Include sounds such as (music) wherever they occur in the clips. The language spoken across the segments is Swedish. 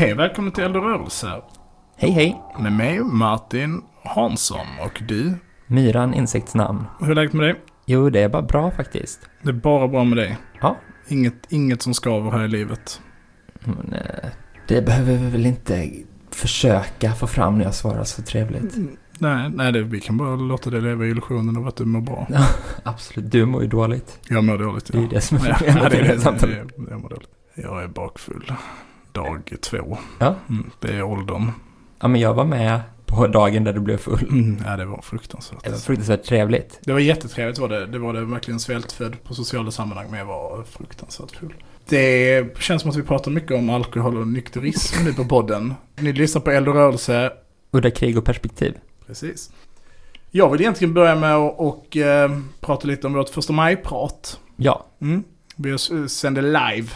Hej, välkommen till Eld och rörelse. Hej hej! Med mig, Martin Hansson och du. Myran insektsnamn. Hur är läget med dig? Jo, det är bara bra faktiskt. Det är bara bra med dig. Ja. Inget, inget som skaver här i livet. Men, eh, det behöver vi väl inte försöka få fram när jag svarar så trevligt. Nej, nej det, vi kan bara låta dig leva i illusionen av att du mår bra. (laughs) Absolut, du mår ju dåligt. Jag mår dåligt, Det är ja. det som är Ja, problemet ja, det det det. jag mår dåligt. Jag är bakfull. Dag två. Ja. Mm, det är åldern. Ja, men jag var med på dagen där du blev full. Mm, ja, det var fruktansvärt. Det var fruktansvärt trevligt. Det var jättetrevligt var det. Det var det verkligen svältfödd på sociala sammanhang men jag var fruktansvärt full. Det känns som att vi pratar mycket om alkohol och nykterism nu på podden. Ni lyssnar på Eld och rörelse. Udda krig och perspektiv. Precis. Jag vill egentligen börja med att och, eh, prata lite om vårt första maj-prat. Ja. Mm. Vi s- sände live.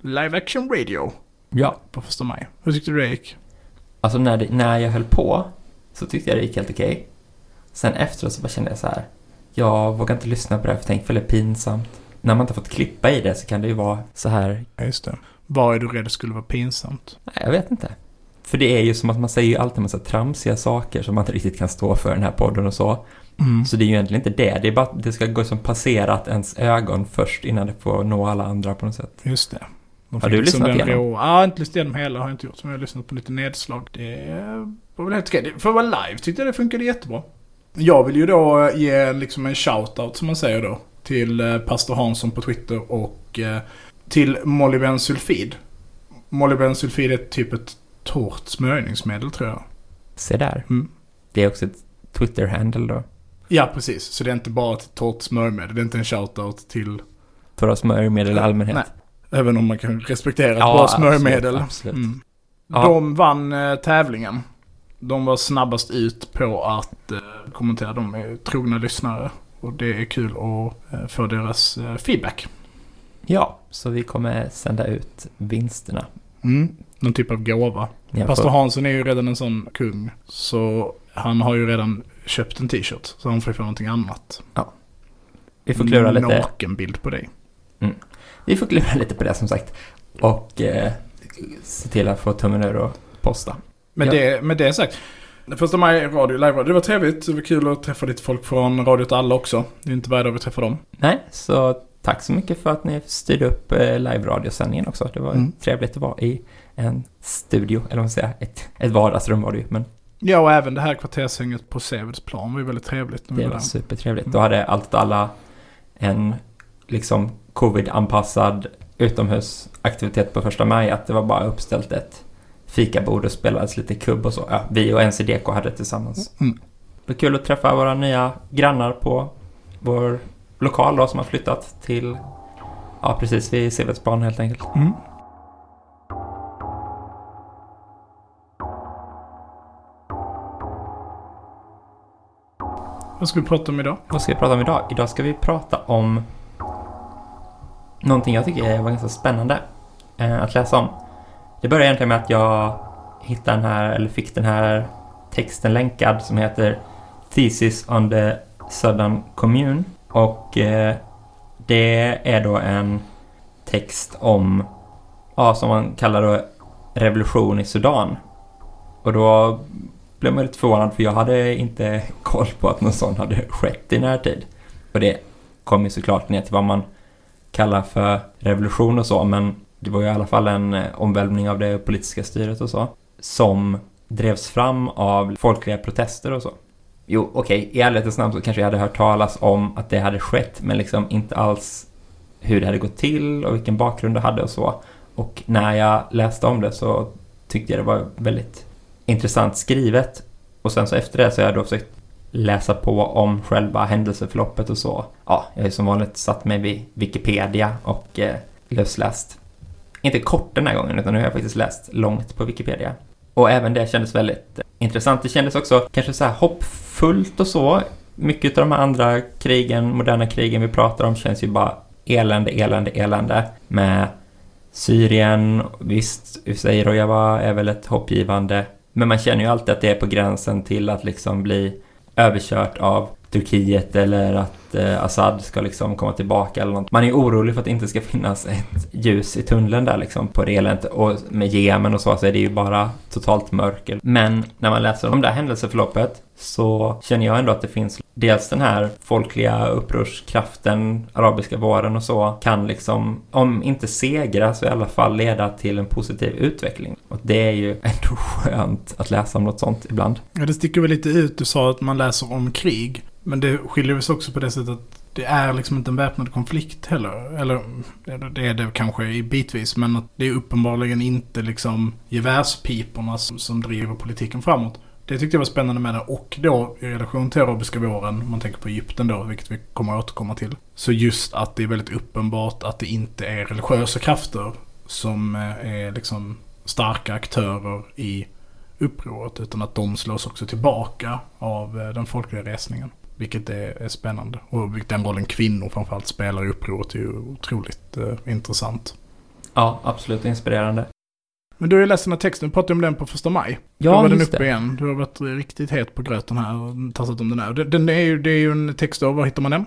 Live action radio Ja. på första maj. Hur tyckte du det gick? Alltså när, det, när jag höll på så tyckte jag det gick helt okej. Sen efteråt så bara kände jag så här. Jag vågar inte lyssna på det här för tänk för det är pinsamt. När man inte har fått klippa i det så kan det ju vara så här. Ja, just det. Vad är du rädd skulle vara pinsamt? Nej, jag vet inte. För det är ju som att man säger ju alltid en massa tramsiga saker som man inte riktigt kan stå för i den här podden och så. Mm. Så det är ju egentligen inte det. Det är bara att det ska gå som passerat ens ögon först innan det får nå alla andra på något sätt. Just det. De Har du lyssnat igenom? rå- Ja, inte lyssnat igenom hela. Har jag inte gjort. Men jag har lyssnat på lite nedslag. Det var väl helt okej. För att vara live tyckte jag det funkade jättebra. Jag vill ju då ge liksom en shout-out som man säger då. Till eh, Pastor Hansson på Twitter och eh, till Molybdensulfid. Molybdensulfid är typ ett torrt smörjningsmedel tror jag. Se där. Mm. Det är också ett Twitter-handle då. Ja, precis. Så det är inte bara ett torrt smörjmedel. Det är inte en shout-out till... För smörjmedel i allmänhet. Nej. Även om man kan respektera ett Ja, bra absolut, smörjmedel. absolut. Mm. Ja. De vann eh, tävlingen. De var snabbast ut på att eh, kommentera. De är trogna lyssnare. Och det är kul att eh, få deras eh, feedback. Ja, så vi kommer sända ut vinsterna. Mm. Någon typ av gåva. Har Pastor Hansson är ju redan en sån kung. Så han har ju redan köpt en t-shirt. Så han får ju få någonting annat. Vi får klura lite. Nakenbild på dig. Vi får klura lite på det som sagt. Och eh, se till att få tummen ur och posta. Med, Ja. det, med det sagt. Första maj radio, live radio. Det var trevligt. Det var kul att träffa lite folk från Radio åt alla också. Det är inte varje dag vi träffar dem. Nej, så tack så mycket för att ni styrde upp eh, live-radiosändningen också. Det var Mm. trevligt att vara i en studio, eller vad man säger, ett, ett vardagsrum var det ju. Men Ja, och även det här kvartershänget på Seveds-plan var ju väldigt trevligt. det var var supertrevligt. Mm. Då hade allt alla en liksom covid-anpassad utomhusaktivitet på första maj. Att det var bara uppställt ett fikabord och spelades lite kubb och så. Ja, vi och NCDK hade det tillsammans. Mm. Det var kul att träffa våra nya grannar på vår lokal då som har flyttat till, ja precis vid Sevedsplan helt enkelt. Mm. Vad ska vi prata om idag? Vad ska vi prata om idag? Idag ska vi prata om någonting jag tycker var ganska spännande eh, att läsa om. Det började egentligen med att jag hittade den här, eller fick den här texten länkad som heter Thesis on the Southern Commune. Och eh, det är då en text om, ja, som man kallar då revolution i Sudan. Och då blev man lite förvånad för jag hade inte (laughs) koll på att någon sån hade skett i närtid. Och det kom ju såklart ner till vad man kalla för revolution och så, men det var ju i alla fall en eh, omvälvning av det politiska styret och så, som drevs fram av folkliga protester och så. Jo, okej, i ärlighetens namn så kanske jag hade hört talas om att det hade skett, men liksom inte alls hur det hade gått till och vilken bakgrund det hade och så. Och när jag läste om det så tyckte jag det var väldigt intressant skrivet. Och sen så efter det så har jag då försökt läsa på om själva händelseförloppet och så. Ja, jag har ju som vanligt satt mig vid Wikipedia och eh, lösläst. Inte kort den här gången, utan nu har jag faktiskt läst långt på Wikipedia. Och även det kändes väldigt intressant. Det kändes också kanske så här hoppfullt och så. Mycket av de här andra krigen, moderna krigen vi pratar om känns ju bara elände, elände, elände. Med Syrien, visst, i Rojava är väl ett hoppgivande. Men man känner ju alltid att det är på gränsen till att liksom bli överkört av Turkiet eller att eh, Assad ska liksom komma tillbaka eller något. Man är orolig för att det inte ska finnas ett ljus i tunneln där liksom på det eländet. Och med Jemen och så, så är det ju bara totalt mörker. Men när man läser om det här händelseförloppet så känner jag ändå att det finns dels den här folkliga upprorskraften, arabiska våren och så, kan liksom, om inte segra så i alla fall leda till en positiv utveckling. Och det är ju (laughs) ändå skönt att läsa om något sånt ibland. Ja, det sticker väl lite ut. Du sa att man läser om krig. Men det skiljer sig också på det sättet att det är liksom inte en väpnad konflikt heller. Eller det är det kanske bitvis. Men att det är uppenbarligen inte liksom gevärspiporna som, som driver politiken framåt. Det tyckte jag var spännande med det. Och då i relation till arabiska våren, om man tänker på Egypten då, vilket vi kommer att återkomma till. Så just att det är väldigt uppenbart att det inte är religiösa krafter som eh, är liksom starka aktörer i upproret. Utan att de slås också tillbaka av eh, den folkliga resningen. Vilket är, är spännande. Och den rollen kvinnor framförallt spelar i upproret är ju otroligt eh, intressant. Ja, absolut inspirerande. Men du har ju läst den här texten, du pratade om den på första maj. Ja, Då var den uppe det. igen. Du har varit riktigt het på gröten här och tassat om den här. Den, den är ju, det är ju en text av, var hittar man den?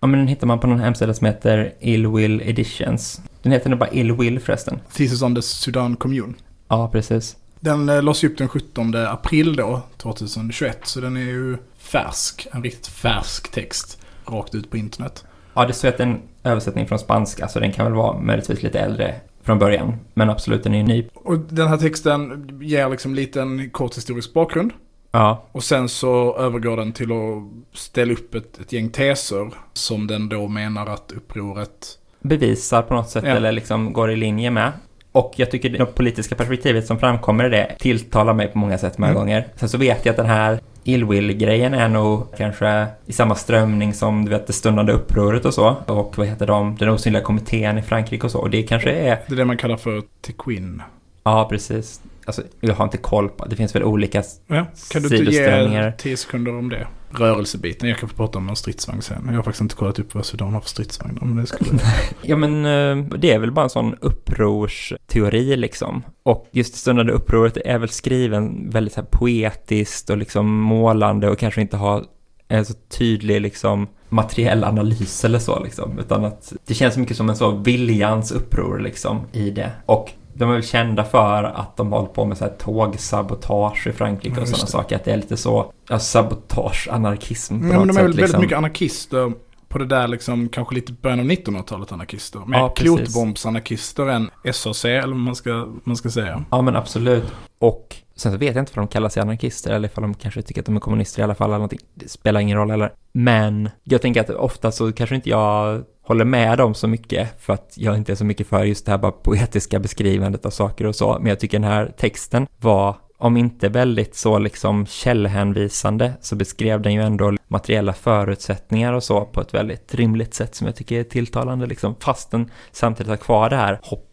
Ja, men den hittar man på någon hemsida som heter Ill Will Editions. Den heter nog bara Ill Will förresten. Thesis on the Sudan Commune. Ja, precis. Den eh, lades upp den 17 april då, 2021. Så den är ju färsk. En riktigt färsk text. Rakt ut på internet. Ja, det står att är en översättning från spanska, så den kan väl vara möjligtvis lite äldre från början. Men absolut, den är ny. Och den här texten ger liksom lite en kort historisk bakgrund. Ja, Och sen så övergår den till att ställa upp ett, ett gäng teser som den då menar att upproret... bevisar på något sätt Ja. eller liksom går i linje med. Och jag tycker det politiska perspektivet som framkommer i det tilltalar mig på många sätt många Mm. gånger. Sen så vet jag att den här illwill-grejen är nog kanske i samma strömning som du vet det stundande upproret och så. Och vad heter de? Den osynliga kommittén i Frankrike och så. Och det kanske är... Det är det man kallar för tequin. Ja, precis. Alltså, jag har inte koll på... Det finns väl olika... Ja, kan du inte ge. 10 sekunder om det? Rörelsebiten. Jag kan få prata om en stridsvagn sen. Jag har faktiskt inte kollat upp vad Sudan har för stridsvagnar. Men det skulle... (laughs) Ja, men eh, det är väl bara en sån upprorsteori liksom. Och just det stundande upproret är väl skriven väldigt så här poetiskt och liksom målande och kanske inte har en så tydlig liksom materiell analys eller så liksom. Utan att det känns mycket som en så viljans uppror liksom i det. Och de är väl kända för att de håller på med så här tågsabotage i Frankrike och sådana saker. Att det är lite så, ja, sabotage, anarkism på Ja, men något de är väl sätt väldigt liksom. mycket anarkister på det där liksom, kanske lite början av 1900-talet anarkister. Mer Ja, klotbombsanarkister än SAC eller vad man ska, man ska säga. Ja men absolut. Och sen så vet jag inte om de kallar sig anarkister eller om de kanske tycker att de är kommunister i alla fall eller någonting. Det spelar ingen roll heller. Men jag tänker att ofta så kanske inte jag håller med dem så mycket för att jag inte är så mycket för just det här bara poetiska beskrivandet av saker och så. Men jag tycker den här texten var om inte väldigt så liksom källhänvisande så beskrev den ju ändå materiella förutsättningar och så på ett väldigt rimligt sätt som jag tycker är tilltalande liksom. Fast den samtidigt har kvar det här hoppet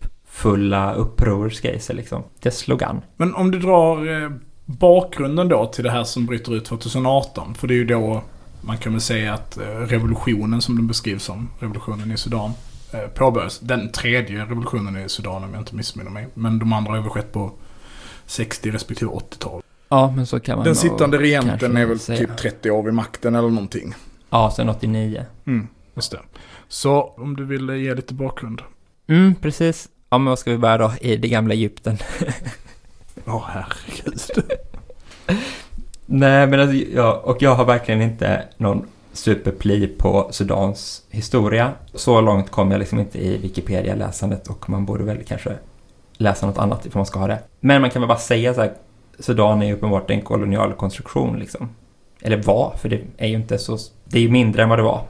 i sig liksom. Det slog an. Men om du drar eh, bakgrunden då till det här som bryter ut 2018. För det är ju då man kan väl säga att eh, revolutionen som den beskrivs som, revolutionen i Sudan, eh, påbörjas. Den tredje revolutionen i Sudan om jag inte missminner mig. Men de andra har väl skett på 60 respektive 80-tal. Ja, men så kan man Den sittande regenten är väl säga. typ 30 år vid makten eller någonting. Ja, sen 89. Mm, just det. Så om du vill ge lite bakgrund. Mm, precis. Ja, men vad ska vi börja då? I det gamla Egypten. Ja, herregud. Nej, men alltså, jag, och jag har verkligen inte någon superpli på Sudans historia. Så långt kom jag liksom inte i Wikipedia-läsandet och man borde väl kanske läsa något annat ifall man ska ha det. Men man kan väl bara säga så här, Sudan är ju uppenbart en kolonial konstruktion liksom. Eller var, för det är ju inte så, det är ju mindre än vad det var.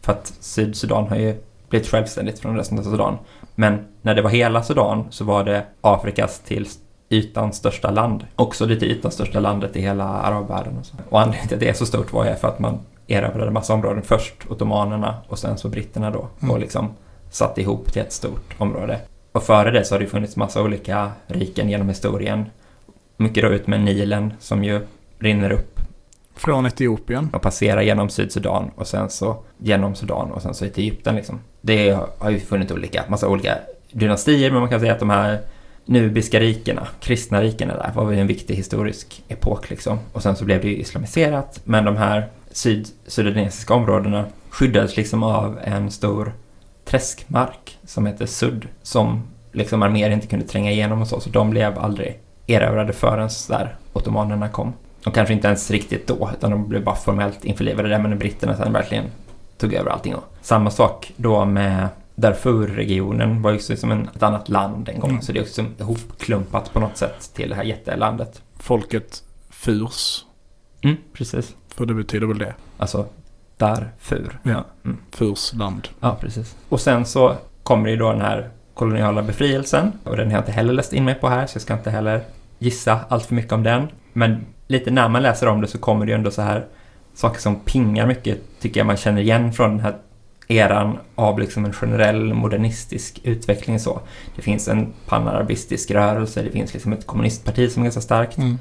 För att Sydsudan har ju blivit självständigt från resten av Sudan. Men när det var hela Sudan så var det Afrikas till ytans största land. Också lite ytans största landet i hela arabvärlden. Och, så. och anledningen till att det är så stort var ju för att man erövrade massa områden. Först ottomanerna och sen så britterna då. Mm. Och liksom satte ihop till ett stort område. Och före det så har det funnits massa olika riken genom historien. Mycket då ut med Nilen som ju rinner upp Från Etiopien. och passerar genom Sydsudan och sen så genom Sudan och sen så till Egypten liksom. Det har ju funnits olika, massa olika dynastier men man kan säga att de här nubiska rikena, kristna rikena där var väl en viktig historisk epok liksom. Och sen så blev det ju islamiserat men de här syd, sudanesiska områdena skyddades liksom av en stor träskmark som heter Sud som liksom arméer inte kunde tränga igenom och så, så de blev aldrig erövrade förrän där ottomanerna kom. Och kanske inte ens riktigt då, utan de blev bara formellt införlivade där, men britterna sen verkligen tog över allting. Och samma sak då med Darfur-regionen var ju som en, ett annat land en gång, Mm. så det är också ihopklumpat på något sätt till det här jättelandet. Folket Furs. Mm, precis. För det betyder väl det. Alltså Darfur. Ja. Mm. Furs land. Ja, precis. Och sen så kommer ju då den här koloniala befrielsen och den har jag inte heller läst in mig på här så jag ska inte heller gissa allt för mycket om den. Men lite när man läser om det så kommer det ju ändå så här saker som pingar mycket tycker jag man känner igen från den här eran av liksom en generell modernistisk utveckling så. Det finns en panarabistisk rörelse, det finns liksom ett kommunistparti som är ganska starkt. Mm.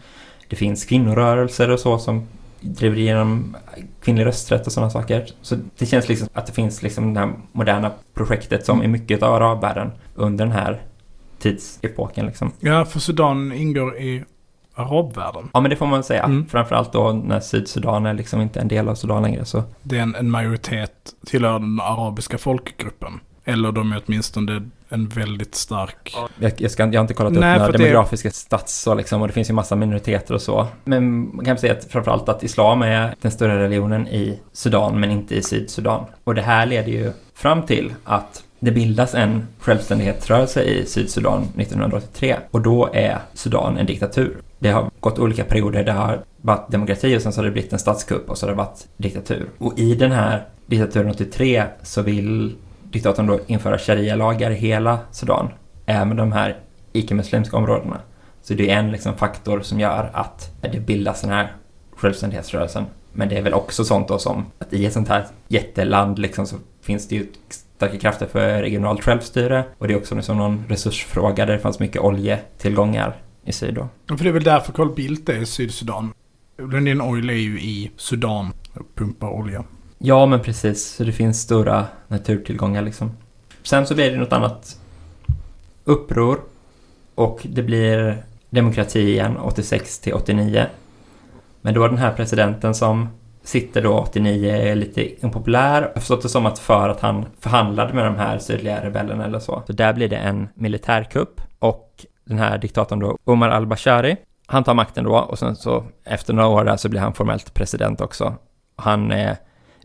Det finns kvinnorörelser och så som driver igenom kvinnlig rösträtt och sådana saker. Så det känns liksom att det finns liksom det här moderna projektet som är mycket av arabvärlden under den här tidsepoken liksom. Ja, för Sudan ingår i arabvärlden. Ja men det får man säga. Mm. Framförallt då när Sydsudan är liksom inte en del av Sudan längre så. Det är en, en majoritet tillhör den arabiska folkgruppen. Eller de är åtminstone en väldigt stark... Jag, jag, ska, jag har inte kollat upp Nej, några för det- demografiska stats så liksom, och det finns ju massa minoriteter och så. Men man kan säga att framförallt att islam är den större religionen i Sudan men inte i Sydsudan. Och det här leder ju fram till att det bildas en självständighetsrörelse i Sydsudan 1983 och då är Sudan en diktatur. Det har gått olika perioder, det har varit demokrati och sen så har det blivit en statskupp och så har det varit diktatur. Och i den här diktaturen 83 så vill diktatorn då införa sharia-lagar i hela Sudan, även de här icke-muslimska områdena. Så det är en liksom faktor som gör att det bildas den här självständighetsrörelsen. Men det är väl också sånt då som att i ett sånt här jätteland liksom så finns det ju starka krafter för regionalt självstyre och det är också liksom någon resursfråga där det fanns mycket oljetillgångar i syd då. För det är väl därför Carl Bildt är i Sydsudan. Lundin Oil är ju i Sudan och pumpar olja. Ja, men precis. Så det finns stora naturtillgångar liksom. Sen så blir det något annat uppror och det blir demokrati igen 86 till 89. Men då den här presidenten som sitter då 89 är lite impopulär. Jag har förstått det som att för att han förhandlade med de här sydliga rebellerna eller så. Så där blir det en militärkupp och den här diktatorn då, Omar al-Bashari, han tar makten då och sen så efter några år där så blir han formellt president också. Han är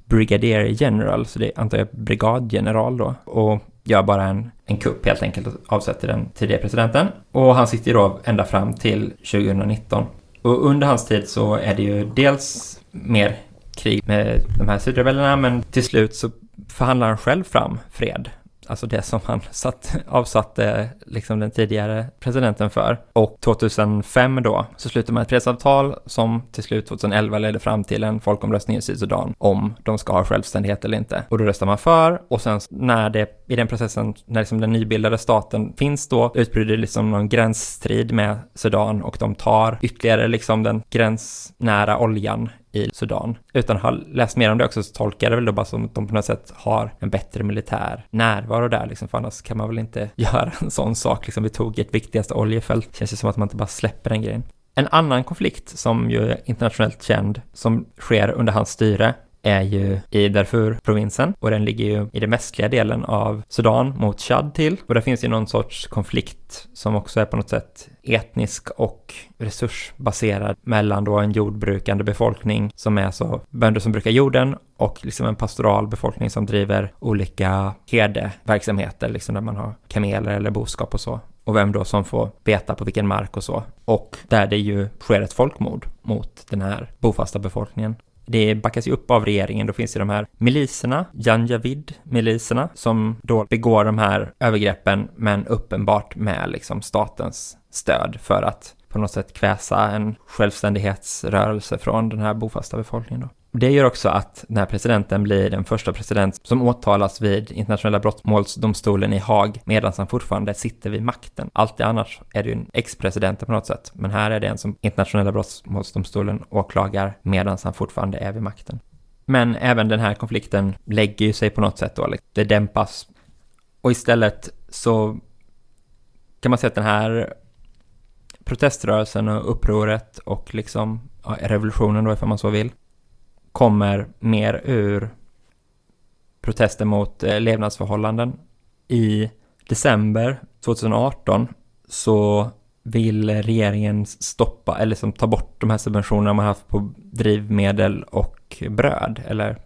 Brigadier General, så det antar jag brigadgeneral då, och gör bara en, en kupp helt enkelt och avsätter den tidigare presidenten. Och han sitter ju då ända fram till 2019. Och under hans tid så är det ju dels mer krig med de här sydrebellerna, men till slut så förhandlar han själv fram fred. Alltså det som han (laughs) satt, avsatte liksom den tidigare presidenten för. Och 2005 då så slutar man ett fredsavtal som till slut 2011 ledde fram till en folkomröstning i Sydsudan om de ska ha självständighet eller inte. Och då röstar man för och sen när det i den processen, när liksom den nybildade staten finns då, utbryter liksom någon gränsstrid med Sudan och de tar ytterligare liksom den gränsnära oljan i Sudan. Utan har läst mer om det också så tolkar jag det väl då bara som att de på något sätt har en bättre militär närvaro där liksom, för annars kan man väl inte (laughs) göra en sån sak liksom. Vi tog ett viktigaste oljefält. Känns ju som att man inte bara släpper den grejen. En annan konflikt som ju är internationellt känd, som sker under hans styre, är ju i Darfur-provinsen och den ligger ju i den västliga delen av Sudan mot Chad till. Och där finns ju någon sorts konflikt som också är på något sätt etnisk och resursbaserad mellan då en jordbrukande befolkning som är så bönder som brukar jorden och liksom en pastoral befolkning som driver olika herdeverksamheter, liksom där man har kameler eller boskap och så. Och vem då som får beta på vilken mark och så. Och där det ju sker ett folkmord mot den här bofasta befolkningen. Det backas ju upp av regeringen, då finns ju de här miliserna, Janjavid-miliserna, som då begår de här övergreppen, men uppenbart med liksom statens stöd för att på något sätt kväsa en självständighetsrörelse från den här bofasta befolkningen. Då. Det gör också att den här presidenten blir den första president som åtalas vid internationella brottmålsdomstolen i Haag medan han fortfarande sitter vid makten. Alltid annars är det ju en ex-president på något sätt, men här är det en som internationella brottmålsdomstolen åklagar medan han fortfarande är vid makten. Men även den här konflikten lägger ju sig på något sätt då, liksom. det dämpas. Och istället så kan man säga att den här proteströrelsen och upproret och liksom ja, revolutionen då ifall man så vill kommer mer ur protester mot eh, levnadsförhållanden. I december 2018 så vill regeringen stoppa eller som ta bort de här subventionerna man haft på drivmedel och bröd eller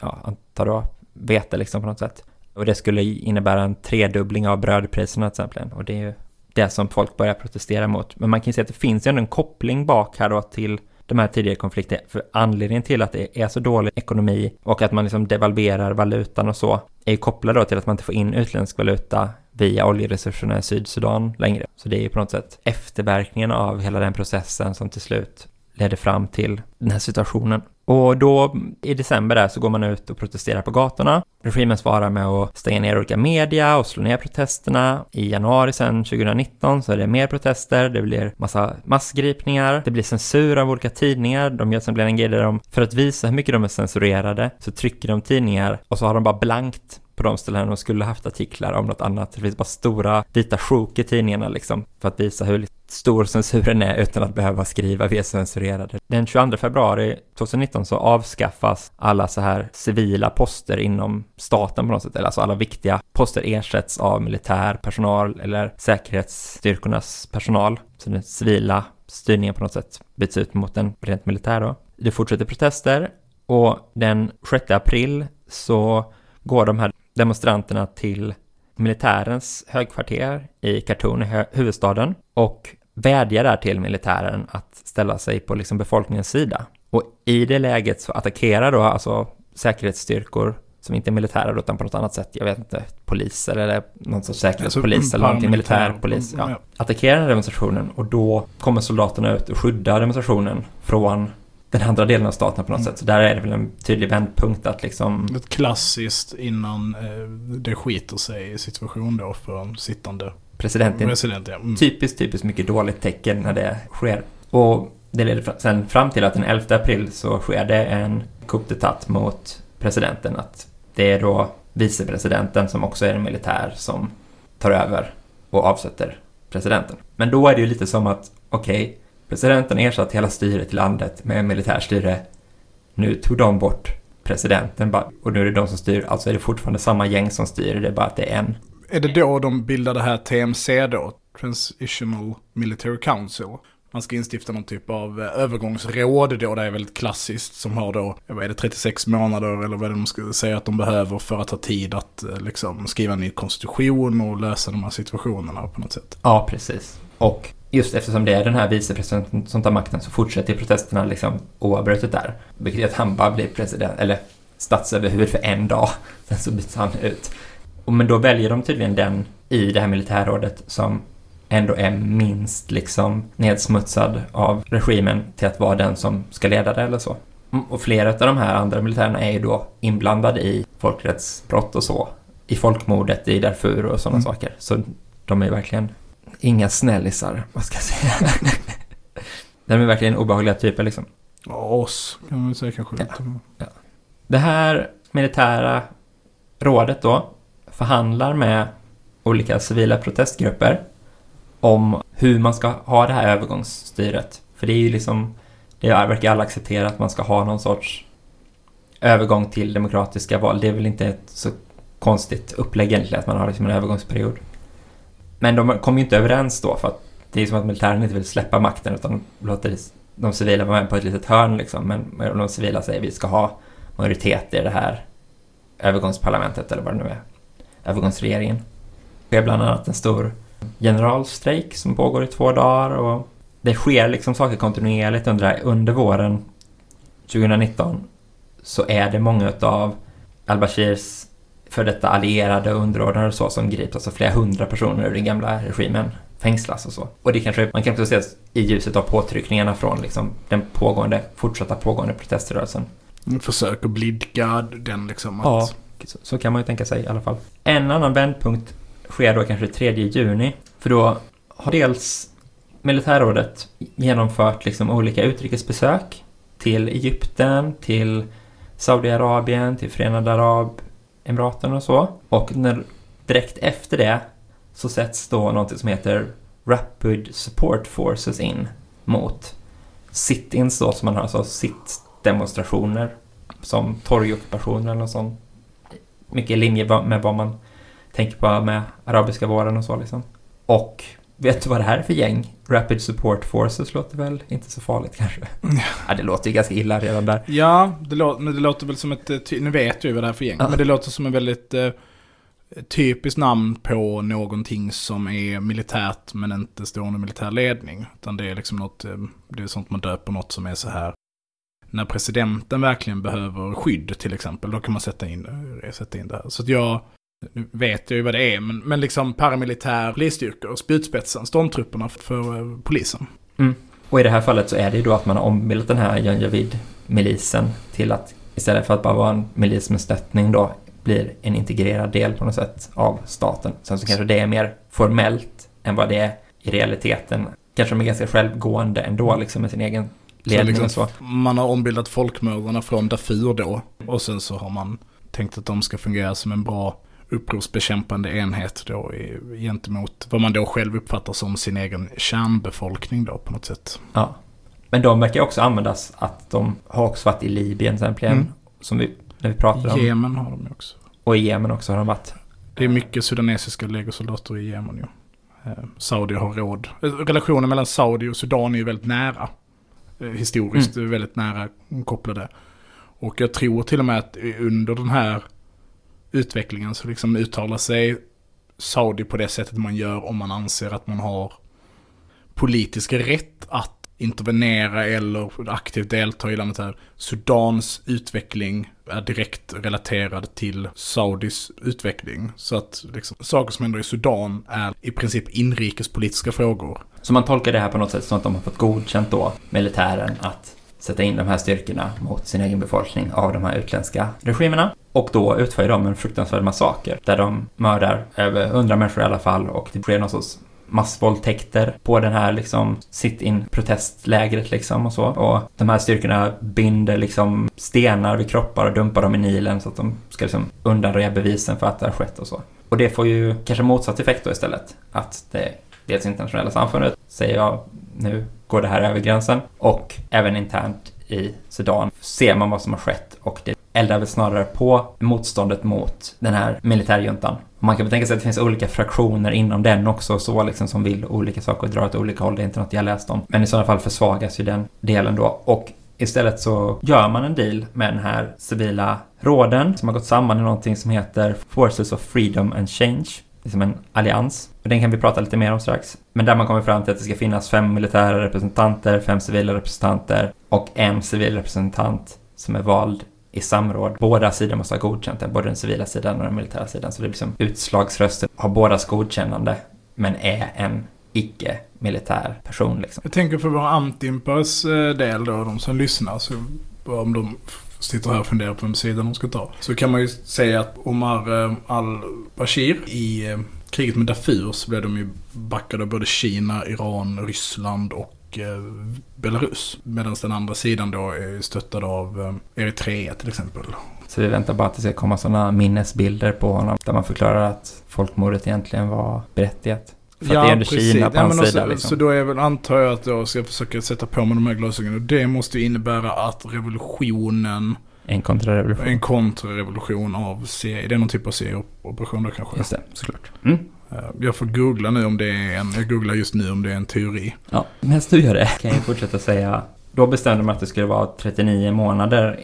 ja, antar då vete liksom på något sätt. Och det skulle innebära en tredubbling av brödpriserna till exempel. Och det är ju det som folk börjar protestera mot. Men man kan ju se att det finns ju ändå en koppling bak här då till de här tidigare konflikterna. För anledningen till att det är så dålig ekonomi och att man liksom devalverar valutan och så är ju kopplad då till att man inte får in utländsk valuta via oljeresurserna i Sydsudan längre. Så det är ju på något sätt efterverkningen av hela den processen som till slut ledde fram till den här situationen. Och då i december där så går man ut och protesterar på gatorna. Regimen svarar med att stänga ner olika media och slå ner protesterna. I januari sen 2019 så är det mer protester, det blir massa massgripningar, det blir censur av olika tidningar. De gör som en grej där de, för att visa hur mycket de är censurerade, så trycker de tidningar och så har de bara blankt på de ställen de skulle haft artiklar om något annat. Det finns bara stora vita sjok i tidningarna liksom för att visa hur stor censuren är utan att behöva skriva vi är censurerade. Den 22 februari 2019 så avskaffas alla så här civila poster inom staten på något sätt, eller alltså alla viktiga poster ersätts av militär personal eller säkerhetsstyrkornas personal. Så den civila styrningen på något sätt byts ut mot den rent militär då. Det fortsätter protester och den 6 april så går de här demonstranterna till militärens högkvarter i Khartoum, huvudstaden, och vädjar där till militären att ställa sig på liksom befolkningens sida. Och i det läget så attackerar då alltså säkerhetsstyrkor som inte är militära utan på något annat sätt, jag vet inte, poliser eller någon sorts säkerhetspolis alltså, eller någonting, militärpolis, ja, ja. attackerar den här demonstrationen och då kommer soldaterna ut och skyddar demonstrationen från den andra delen av staten på något mm. sätt. Så där är det väl en tydlig vändpunkt att liksom... Ett klassiskt innan eh, det skiter sig i situation då för en sittande president. president ja. mm. Typiskt, typiskt mycket dåligt tecken när det sker. Och det leder sen fram till att den 11 april så sker det en coup d'etat mot presidenten. Att det är då vicepresidenten som också är en militär som tar över och avsätter presidenten. Men då är det ju lite som att, okej, okay, Presidenten ersatt hela styret i landet med militärstyre. Nu tog de bort presidenten och nu är det de som styr. Alltså är det fortfarande samma gäng som styr, det är bara att det är en. Är det då de bildar det här TMC då? Transitional Military Council? Man ska instifta någon typ av eh, övergångsråd då, det är väldigt klassiskt, som har då, vad är det, 36 månader eller vad är det de ska säga att de behöver för att ha tid att eh, liksom skriva en ny konstitution och lösa de här situationerna på något sätt. Ja, precis. Och just eftersom det är den här vicepresidenten som tar makten så fortsätter protesterna liksom oavbrutet där. Vilket gör att han bara blir president, eller statsöverhuvud för en dag. (laughs) Sen så byts han ut. Och men då väljer de tydligen den i det här militärrådet som ändå är minst liksom nedsmutsad av regimen till att vara den som ska leda det eller så. Mm, och flera av de här andra militärerna är ju då inblandade i folkrättsbrott och så. I folkmordet i Darfur och sådana mm. saker. Så de är verkligen inga snällisar, vad ska jag säga. (laughs) De är verkligen obehagliga typer liksom. Ja, oss kan man väl säga kanske. Ja. Ja. Det här militära rådet då förhandlar med olika civila protestgrupper om hur man ska ha det här övergångsstyret. För det är ju liksom, det verkar alla acceptera att man ska ha någon sorts övergång till demokratiska val. Det är väl inte ett så konstigt upplägg egentligen att man har liksom en övergångsperiod. Men de kom ju inte överens då för att det är som att militären inte vill släppa makten utan låter de civila vara med på ett litet hörn liksom. Men de civila säger att vi ska ha majoritet i det här övergångsparlamentet eller vad det nu är. Övergångsregeringen. Det sker bland annat en stor generalstrejk som pågår i två dagar och det sker liksom saker kontinuerligt under, under våren 2019 så är det många av al-Bashirs för detta allierade och underordnade och så som grips, alltså flera hundra personer ur den gamla regimen fängslas och så. Och det kanske man kan också se i ljuset av påtryckningarna från liksom den pågående, fortsatta pågående proteströrelsen. Försök att blidka den liksom. Att... Ja, så, så kan man ju tänka sig i alla fall. En annan vändpunkt sker då kanske 3 juni. För då har dels militärrådet genomfört liksom olika utrikesbesök till Egypten, till Saudiarabien, till Förenade Arabemiraten och så. Och när, direkt efter det så sätts då något som heter Rapid Support Forces in mot sit-ins då, som man har, alltså sitt-demonstrationer som torgockupationer eller något sånt. Mycket i linje med vad man tänker på med arabiska våren och så liksom. Och vet du vad det här är för gäng? Rapid Support Forces låter väl inte så farligt kanske? (laughs) ja, det låter ju ganska illa redan där. Ja, det låter, men det låter väl som ett, nu vet du ju vad det här är för gäng, ja. men det låter som en väldigt eh, typiskt namn på någonting som är militärt men inte står under militär ledning. Utan det är liksom något, eh, det är sånt man döper något som är så här. När presidenten verkligen behöver skydd till exempel, då kan man sätta in, eh, sätta in det här. Så att jag, nu vet jag ju vad det är, men, men liksom paramilitär polisstyrkor, spjutspetsen, stormtrupperna för, för eh, polisen. Mm. Och i det här fallet så är det ju då att man har ombildat den här Janjavid-milisen till att istället för att bara vara en milis med stöttning då blir en integrerad del på något sätt av staten. Sen så kanske det är mer formellt än vad det är i realiteten. Kanske de är ganska självgående ändå liksom med sin egen så liksom, så. Man har ombildat folkmördarna från Darfur då och sen så har man tänkt att de ska fungera som en bra upprorsbekämpande enhet då i, gentemot vad man då själv uppfattar som sin egen kärnbefolkning då på något sätt. Ja. Men de verkar också användas att de har också varit i Libyen till exempel, mm. som vi, när vi pratade om. Jemen har de också. Och i Jemen också har de varit. Det är mycket sudanesiska legosoldater i Jemen ju. Eh, Saudi har råd. Eh, relationen mellan Saudi och Sudan är ju väldigt nära. Eh, historiskt mm. väldigt nära kopplade. Och jag tror till och med att under den här utvecklingen så liksom uttalar sig Saudi på det sättet man gör om man anser att man har politisk rätt att intervenera eller aktivt delta i landet här. Sudans utveckling är direkt relaterad till Saudis utveckling. Så att liksom, saker som händer i Sudan är i princip inrikespolitiska frågor. Så man tolkar det här på något sätt som att de har fått godkänt då, militären, att sätta in de här styrkorna mot sin egen befolkning av de här utländska regimerna. Och då utför de en fruktansvärd massaker där de mördar över hundra människor i alla fall och det sker någon sorts massvåldtäkter på den här liksom sit-in protestlägret liksom och så. Och de här styrkorna binder liksom stenar vid kroppar och dumpar dem i Nilen så att de ska liksom undanröja bevisen för att det har skett och så. Och det får ju kanske motsatt effekt då istället. Att det dels internationella samfundet säger ja, nu går det här över gränsen och även internt i Sudan ser man vad som har skett och det eldar väl snarare på motståndet mot den här militärjuntan. Man kan väl tänka sig att det finns olika fraktioner inom den också så liksom som vill olika saker och drar åt olika håll. Det är inte något jag läst om. Men i sådana fall försvagas ju den delen då. Och Istället så gör man en deal med den här civila råden som har gått samman i någonting som heter Forces of Freedom and Change. Liksom en allians. Och den kan vi prata lite mer om strax. Men där man kommer fram till att det ska finnas fem militära representanter, fem civila representanter och en civil representant som är vald i samråd. Båda sidor måste ha godkänt den, både den civila sidan och den militära sidan. Så det blir som utslagsrösten har bådas godkännande, men är en icke-militär person. Liksom. Jag tänker för våra antimpers eh, del då, de som lyssnar, så om de sitter här och funderar på vem sida de ska ta. Så kan man ju säga att Omar eh, al-Bashir i eh, kriget med Darfur så blev de ju backade av både Kina, Iran, Ryssland och och eh, Belarus. Medan den andra sidan då är stöttad av eh, Eritrea till exempel. Så vi väntar bara att det ska komma sådana minnesbilder på honom där man förklarar att folkmordet egentligen var berättigat. För ja, att det är ändå precis. Kina på ja, hans sida. Liksom. Så då är väl, antar jag att jag ska försöka sätta på mig de här glasögonen. Det måste ju innebära att revolutionen en kontrarevolution. En kontrarevolution av serie. Det är någon typ av serieoperation då kanske. Just det, såklart. Mm. Eh, jag får googla nu om det är en, jag googlar just nu om det är en teori. Ja, medan du gör det kan jag fortsätta säga. Då bestämde man att det skulle vara 39 månader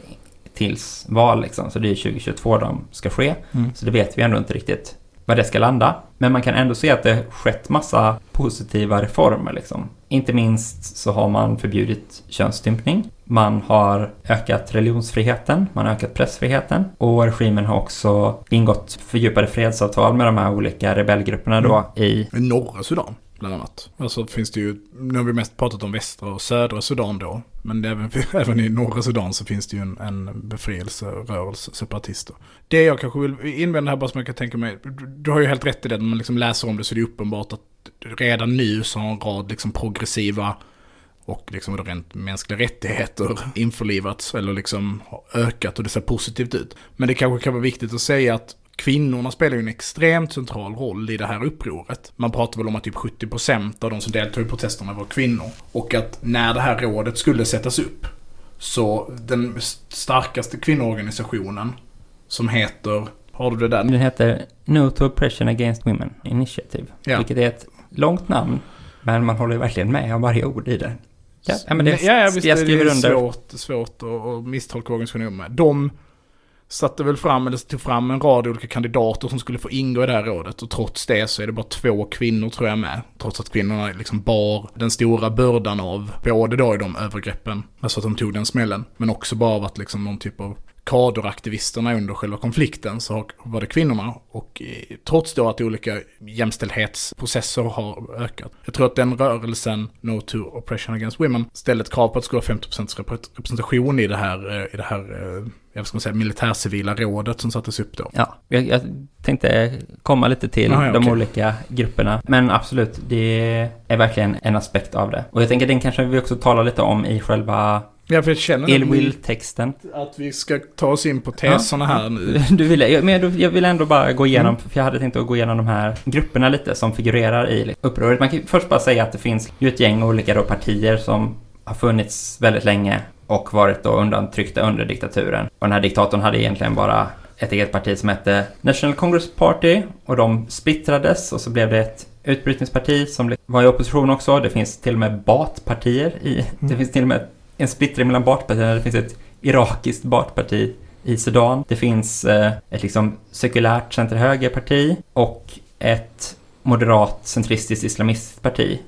tills val liksom. Så det är 2022 de ska ske. Mm. Så det vet vi ändå inte riktigt var det ska landa. Men man kan ändå se att det skett massa positiva reformer liksom. Inte minst så har man förbjudit könsstympning. Man har ökat religionsfriheten, man har ökat pressfriheten och regimen har också ingått fördjupade fredsavtal med de här olika rebellgrupperna då mm. i... Norra Sudan? Bland annat. Alltså finns det ju, nu har vi mest pratat om västra och södra Sudan då. Men även, (laughs) även i norra Sudan så finns det ju en, en befrielserörelse, separatister. Det jag kanske vill invända här bara som jag kan tänka mig, du har ju helt rätt i det, när man liksom läser om det så är det uppenbart att redan nu så har en rad liksom progressiva och liksom rent mänskliga rättigheter införlivats eller liksom ökat och det ser positivt ut. Men det kanske kan vara viktigt att säga att kvinnorna spelar ju en extremt central roll i det här upproret. Man pratar väl om att typ 70% av de som deltog i protesterna var kvinnor. Och att när det här rådet skulle sättas upp så den starkaste kvinnoorganisationen som heter, har du det där? Den heter No to Oppression Against Women Initiative. Ja. Vilket är ett långt namn, men man håller verkligen med om varje ord i det. Ja, men det, ja, ja visst jag skriver det är svårt, svårt att misstolka organisationen med. De satte väl fram, eller tog fram en rad olika kandidater som skulle få ingå i det här rådet. Och trots det så är det bara två kvinnor tror jag med. Trots att kvinnorna liksom bar den stora bördan av, både då i de övergreppen, alltså att de tog den smällen, men också bara av att liksom någon typ av kaderaktivisterna under själva konflikten så var det kvinnorna. Och eh, trots då att olika jämställdhetsprocesser har ökat. Jag tror att den rörelsen, No to Oppression Against Women, ställde ett krav på att det skulle vara 50% representation i det här, eh, i det här eh, jag ska säga, militärcivila rådet som sattes upp då. Ja, jag, jag tänkte komma lite till Aha, ja, de okay. olika grupperna. Men absolut, det är verkligen en aspekt av det. Och jag tänker den kanske vi också talar lite om i själva Ja, för jag känner Illwill-texten. Att vi ska ta oss in på teserna ja. här nu. (laughs) Du vill, men jag vill ändå bara gå igenom, mm. för jag hade tänkt att gå igenom de här grupperna lite som figurerar i upproret. Man kan först bara säga att det finns ju ett gäng olika då partier som har funnits väldigt länge och varit då undantryckta under diktaturen. Och den här diktatorn hade egentligen bara ett eget parti som hette National Congress Party och de splittrades och så blev det ett utbrytningsparti som var i opposition också. Det finns till och med Baatpartier i, mm. det finns till och med en splittring mellan Baatpartierna. Det finns ett irakiskt Baatparti i Sudan. Det finns eh, ett liksom sekulärt center-höger-parti och ett moderat centristiskt islamistiskt parti.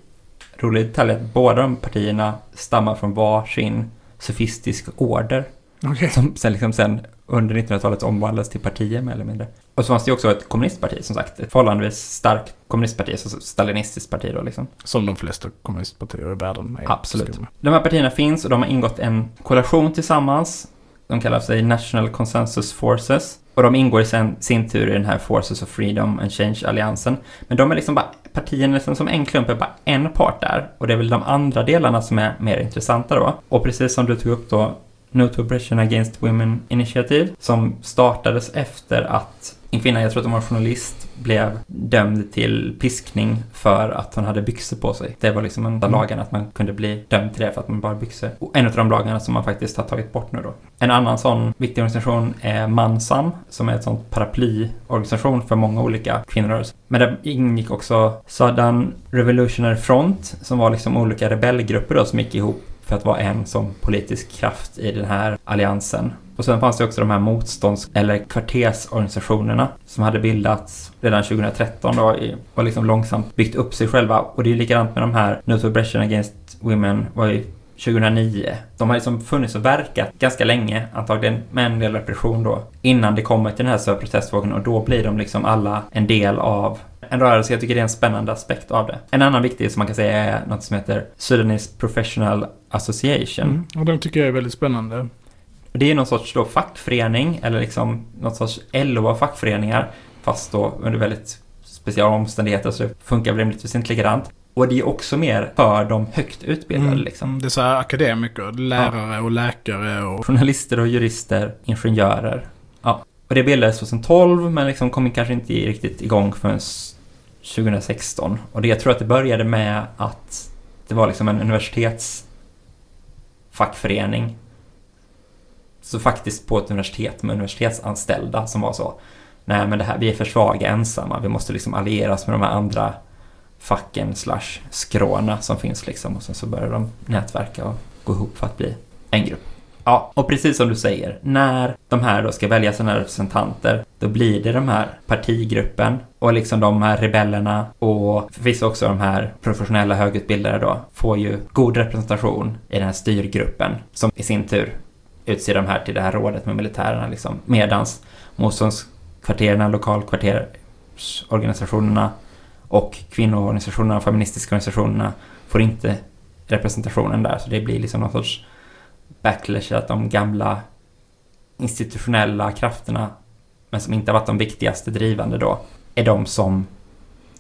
Rolig detalj är att båda de partierna stammar från varsin sofistisk order. Okay. Som sen, liksom sen under 1900-talet omvandlades till partier mer eller mindre. Och så fanns det ju också ett kommunistparti som sagt. Ett förhållandevis starkt kommunistparti, alltså stalinistiskt parti då liksom. Som de flesta kommunistpartier i världen är. Absolut. De här partierna finns och de har ingått en koalition tillsammans. De kallar sig National Consensus Forces. Och de ingår i sin, sin tur i den här Forces of Freedom and Change-alliansen. Men de är liksom bara, partierna liksom som en klump är bara en part där. Och det är väl de andra delarna som är mer intressanta då. Och precis som du tog upp då, No to Oppression Against Women Initiative, som startades efter att en kvinna, jag tror att hon var journalist, blev dömd till piskning för att hon hade byxor på sig. Det var liksom en av mm. lagarna att man kunde bli dömd till det för att man bara byxor. Och en av de lagarna som man faktiskt har tagit bort nu då. En annan sån viktig organisation är Mansam, som är ett sånt paraplyorganisation för många olika kvinnorörelser. Men där ingick också Southern Revolutionary Front, som var liksom olika rebellgrupper då som gick ihop för att vara en som politisk kraft i den här alliansen. Och sen fanns det också de här motstånds eller kvartersorganisationerna som hade bildats redan 2013 då och liksom långsamt byggt upp sig själva. Och det är likadant med de här No to Aggression Against Women var ju 2009. De har liksom funnits och verkat ganska länge, antagligen med en del repression då, innan det kommer till den här stora protestvågen och då blir de liksom alla en del av en rörelse. Jag tycker det är en spännande aspekt av det. En annan viktig som man kan säga är något som heter Sudanese Professional Association. Mm, och den tycker jag är väldigt spännande. Det är någon sorts då fackförening, eller liksom något sorts LO av fackföreningar, fast då under väldigt speciella omständigheter så det funkar rimligtvis inte likadant. Och det är också mer för de högt utbildade mm, liksom. Det är så här akademiker, lärare ja. och läkare och... Journalister och jurister, ingenjörer. Ja. Och det bildades 2012 men liksom kom kanske inte riktigt igång förrän 2016. Och det jag tror att det började med att det var liksom en universitetsfackförening. Så faktiskt på ett universitet med universitetsanställda som var så. Nej men det här, vi är för svaga ensamma, vi måste liksom allieras med de här andra facken slash skråna som finns liksom. Och sen så började de nätverka och gå ihop för att bli en grupp. Ja, och precis som du säger, när de här då ska välja sina representanter, då blir det de här partigruppen och liksom de här rebellerna och förvisso också de här professionella högutbildade då, får ju god representation i den här styrgruppen som i sin tur utser de här till det här rådet med militärerna liksom. Medans motståndskvarteren, lokalkvartersorganisationerna Och kvinnoorganisationerna och feministiska organisationerna får inte representationen där. Så det blir liksom någon sorts backlash att de gamla institutionella krafterna, men som inte har varit de viktigaste drivande då, är de som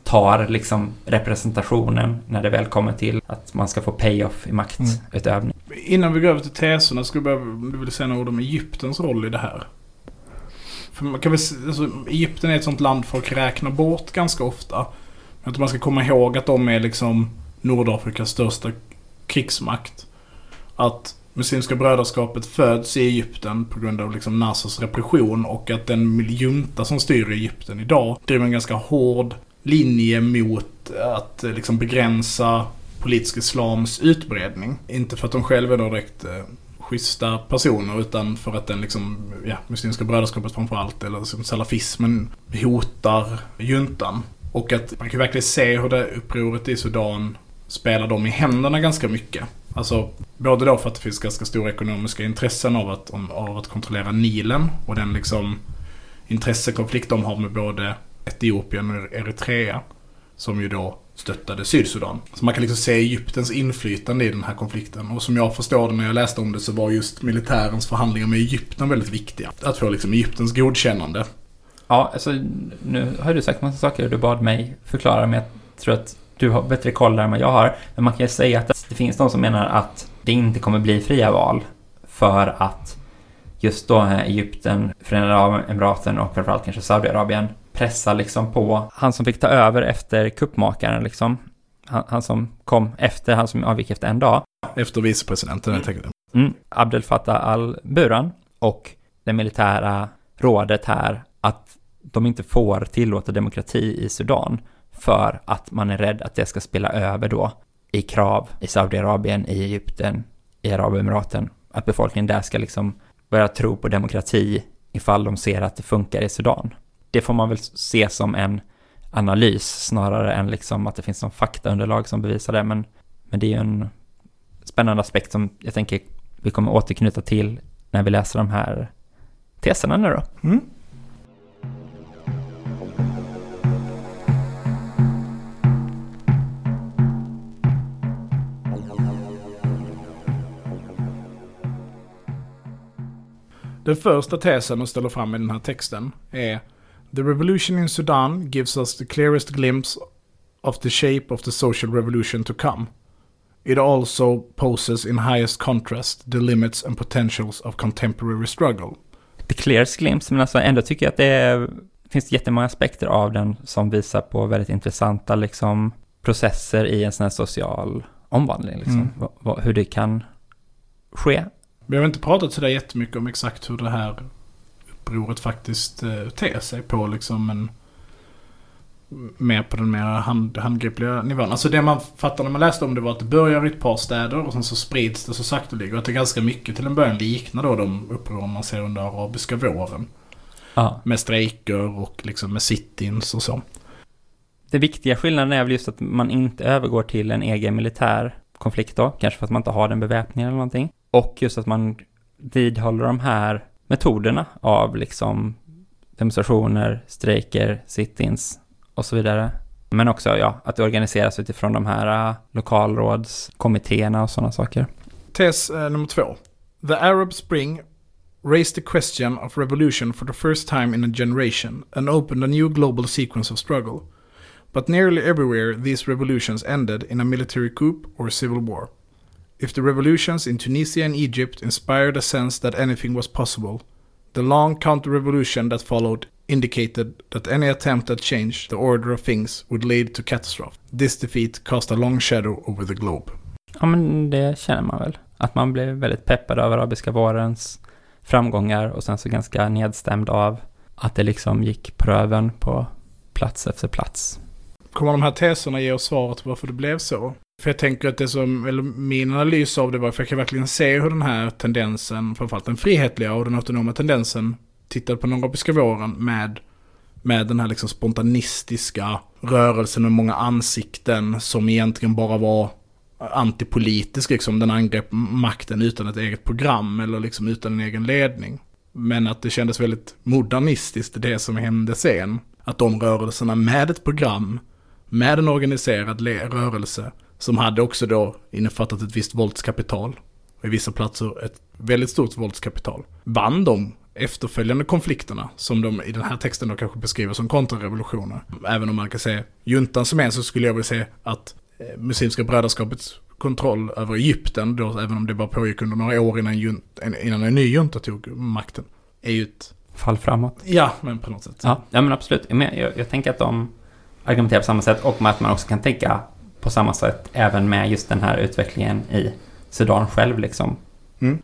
tar liksom representationen när det väl kommer till att man ska få pay-off i maktutövning. Mm. Innan vi går över till teserna skulle jag du vilja säga några ord om Egyptens roll i det här. För man kan väl, alltså, Egypten är ett sånt land folk räknar bort ganska ofta. Men att man ska komma ihåg att de är liksom Nordafrikas största krigsmakt. Att Muslimska brödraskapet föds i Egypten på grund av liksom Nassers repression och att den junta som styr Egypten idag driver en ganska hård linje mot att eh, liksom begränsa politisk islams utbredning. Inte för att de själva är direkt eh, schyssta personer utan för att den liksom, ja, Muslimska brödraskapet framförallt, eller liksom salafismen hotar juntan. Och att man kan verkligen se hur det upproret i Sudan spelar dem i händerna ganska mycket. Alltså, både då för att det finns ganska stora ekonomiska intressen av att, av att kontrollera Nilen och den liksom intressekonflikt de har med både Etiopien och Eritrea. Som ju då stöttade Sydsudan. Så man kan liksom se Egyptens inflytande i den här konflikten. Och som jag förstår det när jag läste om det så var just militärens förhandlingar med Egypten väldigt viktiga. Att få liksom Egyptens godkännande. Ja, alltså nu har du sagt massa saker och du bad mig förklara, men jag tror att du har bättre koll där än vad jag har. Men man kan ju säga att det finns de som menar att det inte kommer bli fria val för att just då Egypten, Förenade Emiraten och framförallt kanske Saudiarabien pressar liksom på han som fick ta över efter kuppmakaren liksom. Han, han som kom efter, han som avgick efter en dag. Efter vicepresidenten, jag tänker mm, Abdel Fattah al-Buran och det militära rådet här att de inte får tillåta demokrati i Sudan för att man är rädd att det ska spela över då i krav i Saudiarabien, i Egypten, i Arabemiraten. Att befolkningen där ska liksom börja tro på demokrati ifall de ser att det funkar i Sudan. Det får man väl se som en analys snarare än liksom att det finns någon faktaunderlag som bevisar det. Men, men det är ju en spännande aspekt som jag tänker vi kommer återknyta till när vi läser de här teserna nu då. Mm. Den första tesen de ställer fram i den här texten är The revolution in Sudan gives us the clearest glimpse of the shape of the social revolution to come. It also poses in highest contrast the limits and potentials of contemporary struggle. The clearest glimpse, men alltså ändå tycker jag att det är, finns jättemånga aspekter av den som visar på väldigt intressanta liksom, processer i en sån här social omvandling. Liksom. Mm. Hur det kan ske vi har inte pratat sådär jättemycket om exakt hur det här upproret faktiskt eh, ter sig på liksom en... Mer på den mer hand, handgripliga nivån. Alltså det man fattar när man läste om det var att det börjar i ett par städer och sen så sprids det så sakteliga. Och att det ganska mycket till en början liknar då de uppror man ser under arabiska våren. Ja. Med strejker och liksom med sit-ins och så. Det viktiga skillnaden är väl just att man inte övergår till en egen militär konflikt då. Kanske för att man inte har den beväpningen eller någonting. Och just att man vidhåller de här metoderna av liksom demonstrationer, strejker, sit-ins och så vidare. Men också ja, att det organiseras utifrån de här uh, lokalrådskommittéerna och sådana saker. Tes uh, nummer två. The Arab Spring raised the question of revolution for the first time in a generation and opened a new global sequence of struggle. But nearly everywhere these revolutions ended in a military coup or civil war. If the revolutions in Tunisia and Egypt inspired a sense that anything was possible, the long counter-revolution that followed indicated that any attempt at change the order of things would lead to catastrophe. This defeat cast a long shadow over the globe. Ja, men det känner man väl. Att man blev väldigt peppad av arabiska vårens framgångar och sen så ganska nedstämd av att det liksom gick på röven på plats efter plats. Kommer de här teserna ge oss svaret på varför det blev så? För jag tänker att det som, eller min analys av det var, för jag kan verkligen se hur den här tendensen, framförallt den frihetliga och den autonoma tendensen, tittade på den arabiska våren med, med den här liksom spontanistiska rörelsen med många ansikten som egentligen bara var antipolitisk, liksom. Den angrep makten utan ett eget program eller liksom utan en egen ledning. Men att det kändes väldigt modernistiskt det som hände sen. Att de rörelserna med ett program med en organiserad rörelse som hade också då innefattat ett visst våldskapital och i vissa platser ett väldigt stort våldskapital. Vann de efterföljande konflikterna som de i den här texten då kanske beskriver som kontrarevolutioner. Även om man kan säga juntan som är så skulle jag vilja säga att eh, Muslimska brödraskapets kontroll över Egypten, då, även om det bara pågick under några år innan, junt, innan en ny junta tog makten, är ju ett... Fall framåt. Ja, men på något sätt. Ja, ja men absolut. Men jag, jag tänker att de argumentera på samma sätt och med att man också kan tänka på samma sätt även med just den här utvecklingen i Sudan själv liksom. Mm.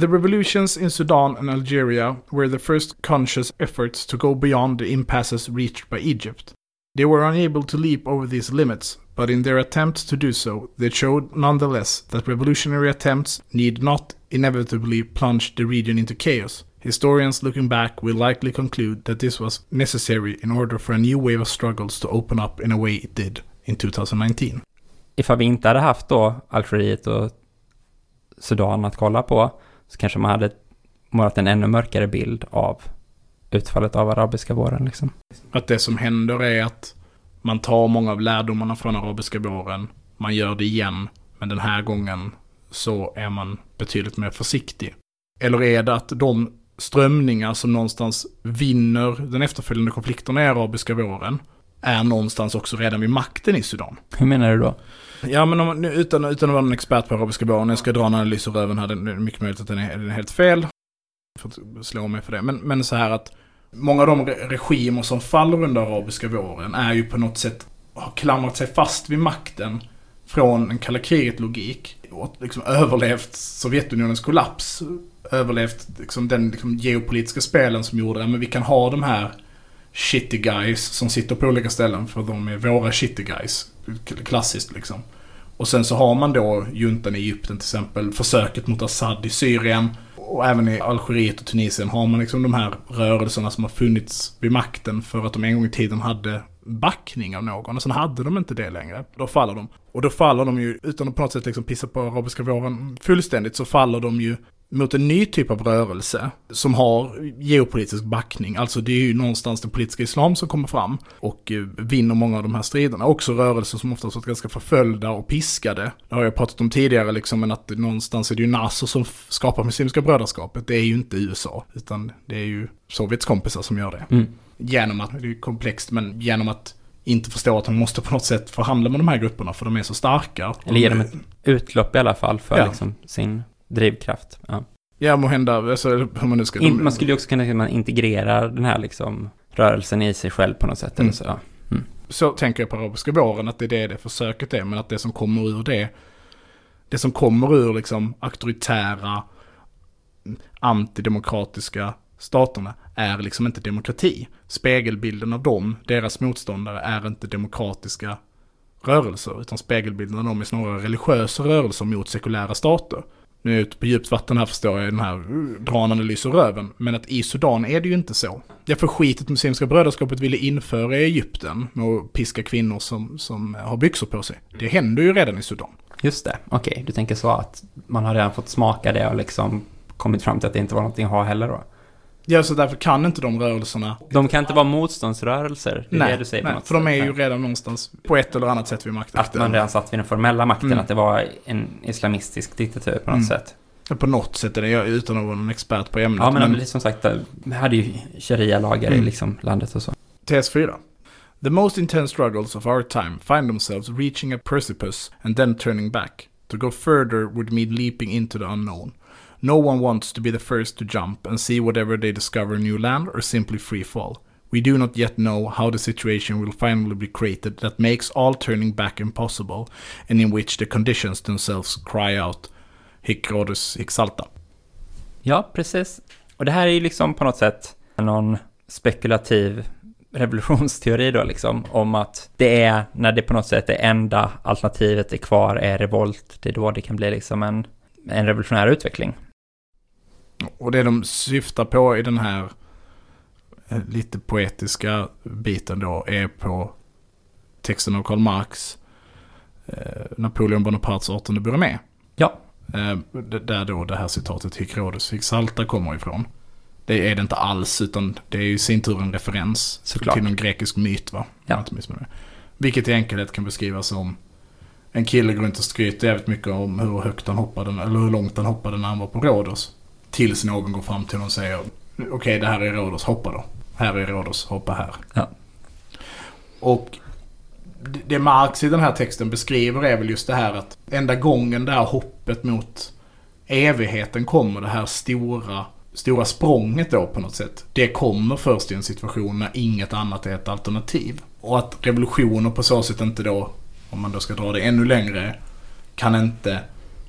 The revolutions in Sudan and Algeria were the first conscious efforts to go beyond the impasses reached by Egypt. They were unable to leap over these limits, but in their attempts to do so, they showed nonetheless that revolutionary attempts need not inevitably plunge the region into chaos. Historians looking back will likely conclude that this was necessary in order for a new wave of struggles to open up in a way it did in 2019. Ifall vi inte hade haft då Algeriet och Sudan att kolla på så kanske man hade målat en ännu mörkare bild av utfallet av arabiska våren liksom. Att det som händer är att man tar många av lärdomarna från arabiska våren, man gör det igen, men den här gången så är man betydligt mer försiktig. Eller är det att de strömningar som någonstans vinner den efterföljande konflikten i arabiska våren är någonstans också redan vid makten i Sudan. Hur menar du då? Ja, men om, utan, utan att vara någon expert på arabiska våren, jag ska dra en analys ur röven här, det är mycket möjligt att den är, den är helt fel. Får inte slå mig för det. Men, men så här att många av de re- regimer som faller under arabiska våren är ju på något sätt, har klamrat sig fast vid makten från en kalla kriget-logik. Och liksom överlevt Sovjetunionens kollaps. Överlevt liksom den liksom geopolitiska spelen som gjorde att vi kan ha de här shitty guys som sitter på olika ställen för de är våra shitty guys. Klassiskt liksom. Och sen så har man då juntan i Egypten till exempel, försöket mot Assad i Syrien. Och även i Algeriet och Tunisien har man liksom de här rörelserna som har funnits vid makten för att de en gång i tiden hade backning av någon. Och sen hade de inte det längre. Då faller de. Och då faller de ju, utan att på något sätt liksom pissa på arabiska våren fullständigt, så faller de ju mot en ny typ av rörelse som har geopolitisk backning. Alltså det är ju någonstans den politiska islam som kommer fram och eh, vinner många av de här striderna. Också rörelser som oftast varit ganska förföljda och piskade. Det har jag pratat om tidigare liksom, men att någonstans är det ju Nasser som skapar Muslimska brödraskapet. Det är ju inte USA, utan det är ju Sovjets kompisar som gör det. Mm. Genom att, det är komplext, men genom att inte förstå att de måste på något sätt förhandla med de här grupperna för de är så starka. Eller ge dem ett utlopp i alla fall för Ja. liksom sin drivkraft. Ja. Ja, må hända, alltså hur man nu ska... In, man skulle ju också kunna säga att man integrerar den här liksom rörelsen i sig själv på något sätt. Mm. Eller så. Ja. så tänker jag på arabiska våren, att det är det det försöket är, men att det som kommer ur det, det som kommer ur liksom auktoritära, antidemokratiska staterna är liksom inte demokrati. Spegelbilden av dem, deras motståndare, är inte demokratiska rörelser, utan spegelbilden av dem är snarare religiösa rörelser mot sekulära stater. Nu är jag ute på djupt vatten här förstår jag, den här uh, drar röven. Men att i Sudan är det ju inte så. Det för skitet Muslimska brödraskapet ville införa i Egypten med att piska kvinnor som, som har byxor på sig. Det händer ju redan i Sudan. Just det, okej. Du tänker så att man har redan fått smaka det och liksom kommit fram till att det inte var någonting att ha heller då. Ja, så därför kan inte de rörelserna... De kan inte vara motståndsrörelser, det är det du säger på nej något för de är sätt. ju Nej. redan någonstans på ett eller annat sätt vid makten. Att man redan satt vid den formella makten, Mm. att det var en islamistisk diktatur på något Mm. sätt. På något sätt är det, utan att vara någon expert på ämnet. Ja, men, men som sagt, vi hade ju sharia-lagar i Mm. liksom landet och så. Tes 4. The most intense struggles of our time find themselves reaching a precipice and then turning back. To go further would mean leaping into the unknown. No one wants to be the first to jump and see whatever they discover new land or simply free fall. We do not yet know how the situation will finally be created that makes all turning back impossible and in which the conditions themselves cry out Hic Rodus hic salta. Ja, precis. Och det här är ju liksom på något sätt någon spekulativ revolutionsteori då liksom, om att det är när det på något sätt det enda alternativet är kvar är revolt, det är då det kan bli liksom en, en revolutionär utveckling. Och det de syftar på i den här eh, lite poetiska biten då är på texten av Karl Marx, eh, Napoleon Bonapartes 18 Burmé. Ja. Eh, där då det här citatet Hic Rhodus hic salta kommer ifrån. Det är det inte alls, utan det är ju i sin tur en referens Såklart. till någon grekisk myt va? Ja. inte. Vilket i enkelhet kan beskrivas som en kille går runt och skryter jävligt mycket om hur högt han hoppade, eller hur långt han hoppade när han var på Rhodos. Tills någon går fram till honom och säger okej det här är Rhodos, hoppa då. Här är Rhodos, hoppa här. Ja. Och det- det Marx i den här texten beskriver är väl just det här att enda gången det här hoppet mot evigheten kommer, det här stora, stora språnget då på något sätt. Det kommer först i en situation när inget annat är ett alternativ. Och att revolutioner på så sätt inte då, om man då ska dra det ännu längre, kan inte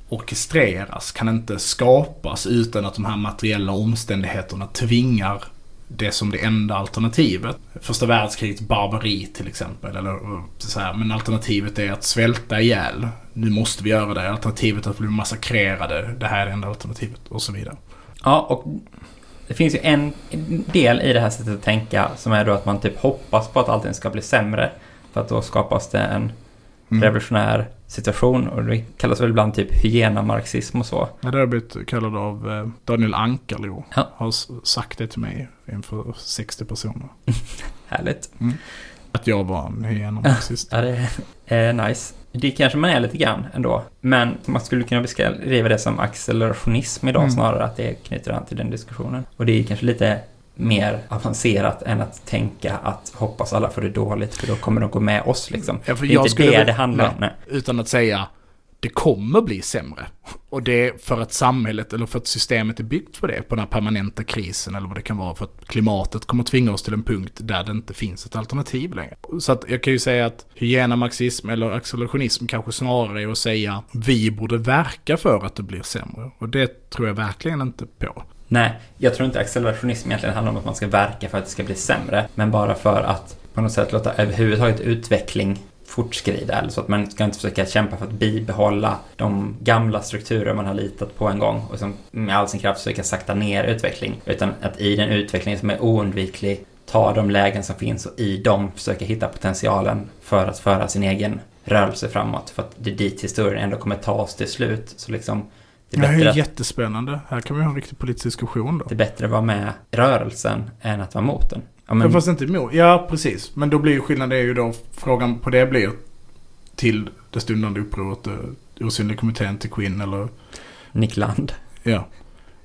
orkestreras, kan inte skapas utan att de här materiella omständigheterna tvingar det som det enda alternativet. Första världskrigets barbari till exempel. Eller eh, så här, men alternativet är att svälta ihjäl. Nu måste vi göra det. Alternativet är att bli massakrerade. Det här är det enda alternativet. Och så vidare. Ja, och det finns ju en del i det här sättet att tänka som är då att man typ hoppas på att allting ska bli sämre. För att då skapas det en Mm. revolutionär situation och det kallas väl ibland typ hyena-marxism och så. Ja, det har jag blivit kallad av eh, Daniel Ankarlo. Ja. Har sagt det till mig inför 60 personer. (laughs) Härligt. Att jag var en hyena-marxist. Ja, det är nice. Det kanske man är lite grann ändå. Men man skulle kunna beskriva det som accelerationism idag Mm. snarare, att det knyter an till den diskussionen. Och det är kanske lite mer avancerat än att tänka att hoppas alla får det dåligt för då kommer de gå med oss liksom. Ja, Det är inte det väl- det handlar om. Utan att säga det kommer bli sämre. Och det är för att samhället eller för att systemet är byggt för det. På den här permanenta krisen eller vad det kan vara. För att klimatet kommer tvinga oss till en punkt där det inte finns ett alternativ längre. Så att jag kan ju säga att hyena-marxism eller accelerationism kanske snarare är att säga vi borde verka för att det blir sämre. Och det tror jag verkligen inte på. Nej, jag tror inte accelerationism egentligen handlar om att man ska verka för att det ska bli sämre, men bara för att på något sätt låta överhuvudtaget utveckling fortskrida. Eller så att man ska inte försöka kämpa för att bibehålla de gamla strukturer man har litat på en gång och som med all sin kraft försöka sakta ner utveckling. Utan att i den utveckling som är oundviklig ta de lägen som finns och i dem försöka hitta potentialen för att föra sin egen rörelse framåt. För att det är dit historien ändå kommer ta oss till slut. Så liksom, det är Det här är jättespännande. Här kan vi ha en riktig politisk diskussion då. det är bättre att vara med i rörelsen än att vara mot den. Ja, men, Men, fast inte emot. Ja, precis. Men då blir ju skillnaden är ju då, frågan på det blir till det stundande upproret, eh, osynliga kommittén till Quinn eller, Nick Land. ja,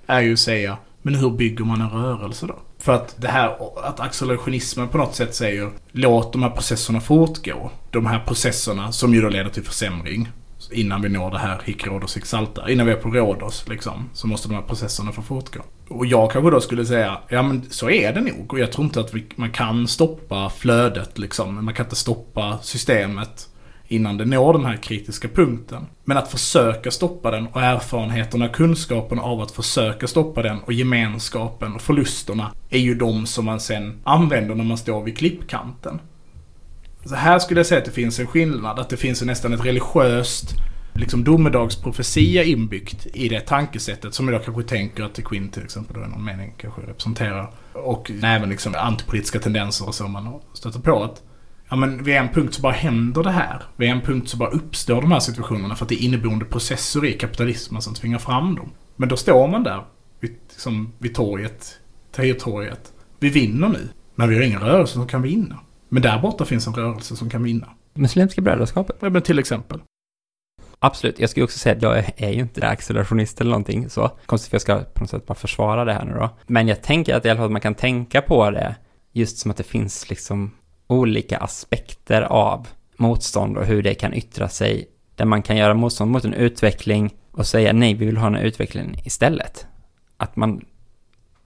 är ju att säga, men hur bygger man en rörelse då? För att det här, att accelerationismen på något sätt säger, låt de här processerna fortgå. De här processerna som ju då leder till försämring. Innan vi når det här hic Rhodos hic salta. Innan vi är på Rhodos liksom. Så måste de här processerna få fortgå. Och jag kanske då skulle säga, ja men så är det nog. Och jag tror inte att vi, man kan stoppa flödet liksom. Man kan inte stoppa systemet innan det når den här kritiska punkten. Men att försöka stoppa den och erfarenheterna, kunskapen av att försöka stoppa den och gemenskapen och förlusterna är ju de som man sen använder när man står vid klippkanten. Så här skulle jag säga att det finns en skillnad, att det finns nästan ett religiöst liksom domedagsprofetia inbyggt i det tankesättet som jag kanske tänker att Quinn till exempel då i någon mening kanske representerar. Och även liksom antipolitiska tendenser och så man stöter på att Ja men vid en punkt så bara händer det här. Vid en punkt så bara uppstår de här situationerna för att det är inneboende processer i kapitalismen som tvingar fram dem. Men då står man där vid, liksom, vid torget, Tahrirtorget. Vi vinner nu, men vi har ingen rörelse som kan vinna. Men där borta finns en rörelse som kan vinna. Muslimska brödraskapet. Ja, men till exempel. Absolut. Jag skulle också säga att jag är- ju inte accelerationist eller någonting så. Konstigt för jag ska på något sätt bara försvara det här nu då. Men jag tänker att i alla fall att man kan tänka på det just som att det finns liksom olika aspekter av motstånd och hur det kan yttra sig. Där man kan göra motstånd mot en utveckling och säga nej, vi vill ha en utveckling istället. Att man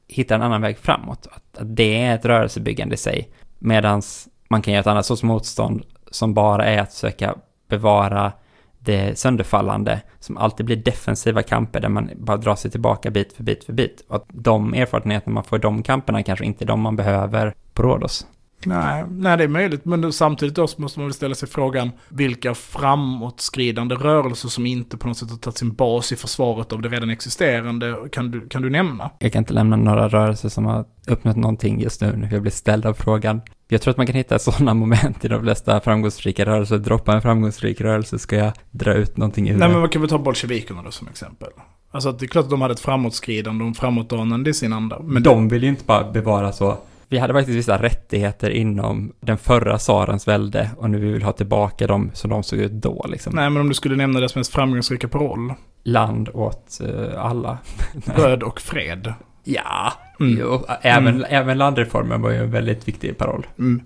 hittar en annan väg framåt. Att, att det är ett rörelsebyggande i sig. Medan man kan göra ett annat sorts motstånd som bara är att försöka bevara det sönderfallande som alltid blir defensiva kamper där man bara drar sig tillbaka bit för bit för bit. Och att de erfarenheterna man får i de kamperna kanske inte är de man behöver på Rhodos. Nej, nej, det är möjligt. Men samtidigt då så måste man väl ställa sig frågan vilka framåtskridande rörelser som inte på något sätt har tagit sin bas i försvaret av det redan existerande kan du, kan du nämna? Jag kan inte lämna några rörelser som har uppnått någonting just nu när jag blir ställd av frågan. Jag tror att man kan hitta sådana (laughs) moment i de flesta framgångsrika rörelser. Droppa en framgångsrik rörelse ska jag dra ut någonting ur Nej, men man kan väl ta bolsjevikerna då som exempel. Alltså att det är klart att de hade ett framåtskridande och en framåtdanande i sin anda. Men de vill ju inte bara bevara så. Vi hade faktiskt vissa rättigheter inom den förra tsarens välde och nu vill vi ha tillbaka dem som de såg ut då liksom. Nej, men om du skulle nämna deras mest framgångsrika paroll. Land åt eh, alla. (laughs) Bröd och fred. Ja, Mm. jo, även, Mm. även landreformen var ju en väldigt viktig paroll. Mm.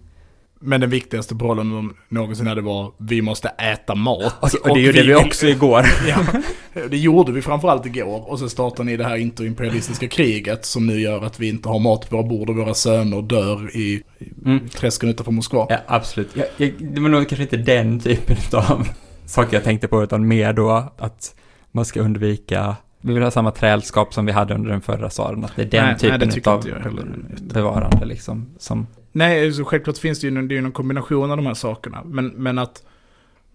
Men den viktigaste parollen de någonsin hade var vi måste äta mat. Och, och det gjorde vi också (laughs) igår. Ja, det gjorde vi framförallt igår. Och så startade ni det här interimperialistiska kriget som nu gör att vi inte har mat på våra bord och våra söner dör i, Mm. träsken utanför Moskva. Ja, absolut. Jag, jag, det var nog kanske inte den typen av saker jag tänkte på, utan mer då att man ska undvika vi vill ha samma trälskap som vi hade under den förra tsaren, att det är den Nej, nej, typen tycker av bevarande liksom. Som, Nej, så självklart finns det ju, någon- det är ju någon kombination av de här sakerna. Men, men att...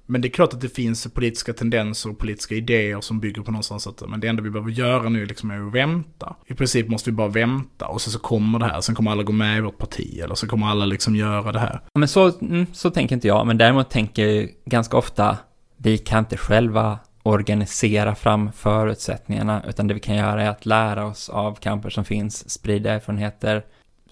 Men det är klart att det finns politiska tendenser och politiska idéer som bygger på någonstans att men det enda vi behöver göra nu liksom är att vänta. I princip måste vi bara vänta och sen så kommer det här. Sen kommer alla gå med i vårt parti eller så kommer alla liksom göra det här. Men så, mm, så tänker inte jag, men däremot tänker jag ganska ofta, vi kan inte själva organisera fram förutsättningarna, utan det vi kan göra är att lära oss av kamper som finns, sprida erfarenheter,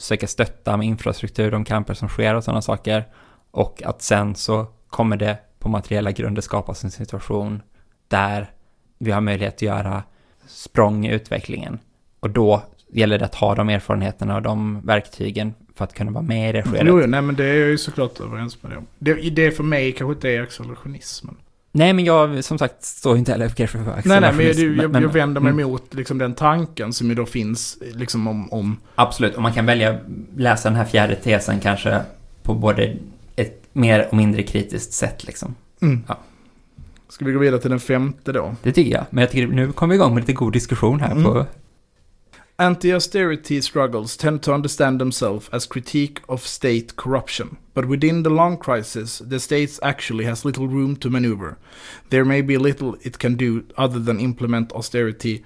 försöka stötta med infrastruktur, de kamper som sker och sådana saker, och att sen så kommer det på materiella grunder skapas en situation där vi har möjlighet att göra språng i utvecklingen. Och då gäller det att ha de erfarenheterna och de verktygen för att kunna vara med i det skedet. Jo, jo, nej men det är jag ju såklart överens med dig om. Det, det för mig kanske inte är accelerationismen. Nej, men jag som sagt står inte heller kanske för Nej, nej, men jag, accelerationism, jag, jag vänder mig mm, mot liksom den tanken som ju då finns liksom om, om Absolut, och man kan välja läsa den här fjärde tesen kanske på både ett mer och mindre kritiskt sätt liksom. Mm. Ja. Ska vi gå vidare till den femte då? Det tycker jag. Men jag tycker nu kommer vi igång med lite god diskussion här Mm. på... Anti-austerity struggles tend to understand themselves as critique of state corruption. But within the long crisis, the state actually has little room to maneuver. There may be little it can do other than implement austerity,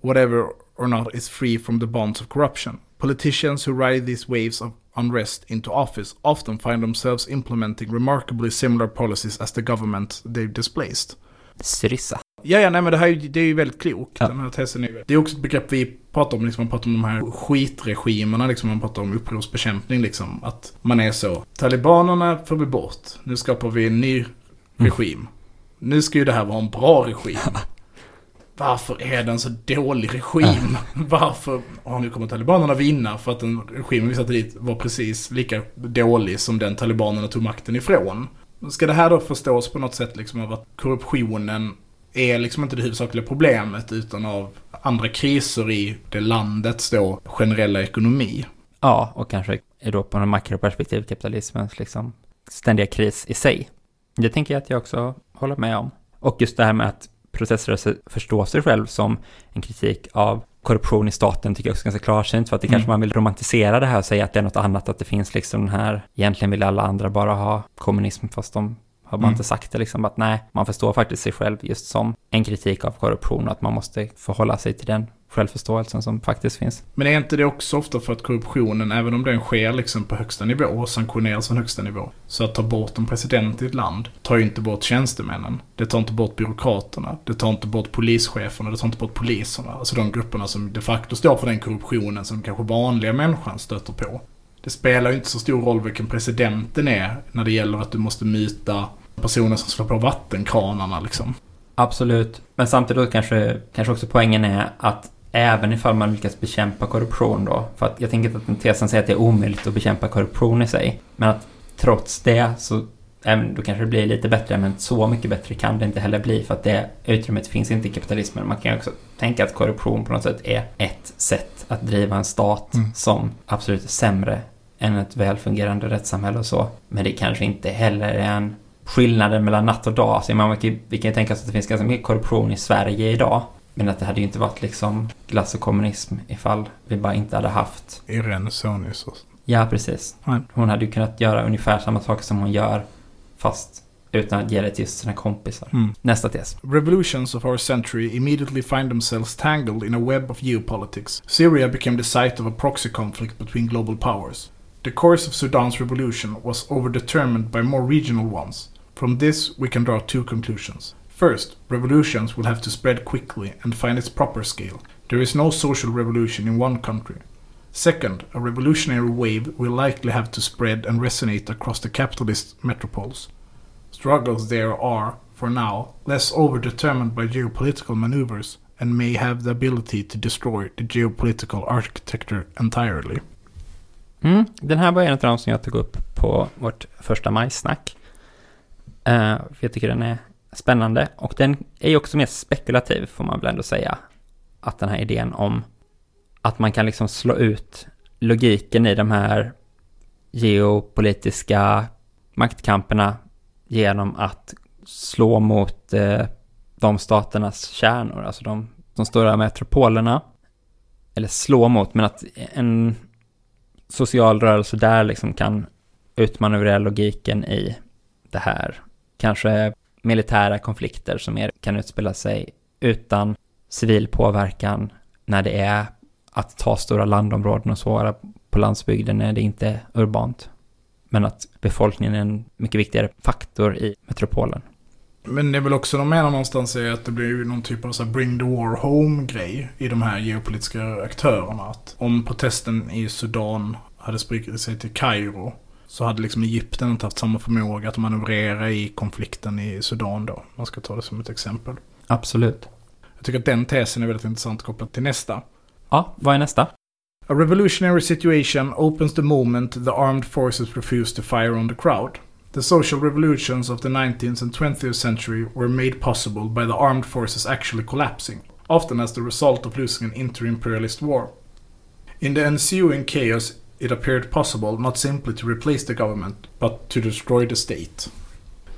whatever or not is free from the bonds of corruption. Politicians who ride these waves of unrest into office often find themselves implementing remarkably similar policies as the government they've displaced. Syriza. Ja, ja, nej men det här är ju- det är ju väldigt klokt. Ja. Den här tesen är ju, det är också ett begrepp vi pratar om, liksom, man pratar om de här skitregimerna, liksom, man pratar om upprorsbekämpning, liksom. Att man är så, talibanerna får vi bort, nu skapar vi en ny regim. Nu ska ju det här vara en bra regim. (laughs) Varför är det en så dålig regim? (laughs) Varför har nu kommer talibanerna vinna? För att den regimen vi satte dit var precis lika dålig som den talibanerna tog makten ifrån. Ska det här då förstås på något sätt liksom av att korruptionen är liksom inte det huvudsakliga problemet utan av andra kriser i det landets då generella ekonomi. Ja, och kanske är då på en makroperspektiv kapitalismens liksom ständiga kris i sig. Det tänker jag att jag också håller med om. Och just det här med att processrörelser förstår sig själv som en kritik av korruption i staten tycker jag också är ganska klarsynt för att det Mm. kanske man vill romantisera det här och säga att det är något annat, att det finns liksom den här, egentligen vill alla andra bara ha kommunism fast de har bara Mm. inte sagt det liksom att nej, man förstår faktiskt sig själv just som en kritik av korruption och att man måste förhålla sig till den självförståelsen som faktiskt finns. Men är inte det också ofta för att korruptionen, även om den sker liksom på högsta nivå och sanktioneras från högsta nivå, så att ta bort en president i ett land tar ju inte bort tjänstemännen. Det tar inte bort byråkraterna. Det tar inte bort polischeferna. Det tar inte bort poliserna. Alltså de grupperna som de facto står för den korruptionen som kanske vanliga människan stöter på. Det spelar ju inte så stor roll vilken presidenten är när det gäller att du måste myta personer som slår på vattenkranarna liksom. Absolut, men samtidigt kanske, kanske också poängen är att även ifall man lyckas bekämpa korruption då, för att jag tänker inte att den tesen säger att det är omöjligt att bekämpa korruption i sig, men att trots det så även, då kanske det blir lite bättre, men så mycket bättre kan det inte heller bli för att det utrymmet finns inte i kapitalismen. Man kan ju också tänka att korruption på något sätt är ett sätt att driva en stat Mm. som absolut är sämre än ett välfungerande rättssamhälle och så. Men det kanske inte heller är en skillnaden mellan natt och dag. Så man vi kan ju tänka oss att det finns ganska mycket korruption i Sverige idag. Men att det hade ju inte varit liksom glass och kommunism ifall vi bara inte hade haft... Irene Sonius Ja, precis. Hon hade ju kunnat göra ungefär samma saker som hon gör, fast utan att ge det till sina kompisar. Mm. Nästa tes. Revolutions of our century immediately find themselves tangled in a web of geopolitics. Syria became the site of a proxy conflict between global powers. The course of Sudan's revolution was overdetermined by more regional ones. From this, we can draw two conclusions. First, revolutions will have to spread quickly and find its proper scale. There is no social revolution in one country. Second, a revolutionary wave will likely have to spread and resonate across the capitalist metropoles. Struggles there are, for now, less overdetermined by geopolitical maneuvers and may have the ability to destroy the geopolitical architecture entirely. Mm, den här var en av de som jag tog upp på vårt första majsnack. Uh, för jag tycker den är spännande och den är ju också mer spekulativ får man väl ändå säga. Att den här idén om att man kan liksom slå ut logiken i de här geopolitiska maktkamperna genom att slå mot eh, de staternas kärnor, alltså de, de stora metropolerna. Eller slå mot, men att en social rörelse där liksom kan utmanövrera logiken i det här. Kanske militära konflikter som mer kan utspela sig utan civil påverkan när det är att ta stora landområden och så på landsbygden när det inte är urbant. Men att befolkningen är en mycket viktigare faktor i metropolen. Men det är väl också de menar någonstans är att det blir någon typ av så bring the war home-grej i de här geopolitiska aktörerna. Att om protesten i Sudan hade spridit sig till Kairo så hade liksom Egypten inte haft samma förmåga att manövrera i konflikten i Sudan då. Man ska ta det som ett exempel. Absolut. Jag tycker att den tesen är väldigt intressant kopplat till nästa. Ja, vad är nästa? A revolutionary situation opens the moment the armed forces refuse to fire on the crowd. The social revolutions of the 19th and 20th century were made possible by the armed forces actually collapsing, often as the result of losing an inter-imperialist war. In the ensuing chaos, it appeared possible not simply to replace the government, but to destroy the state.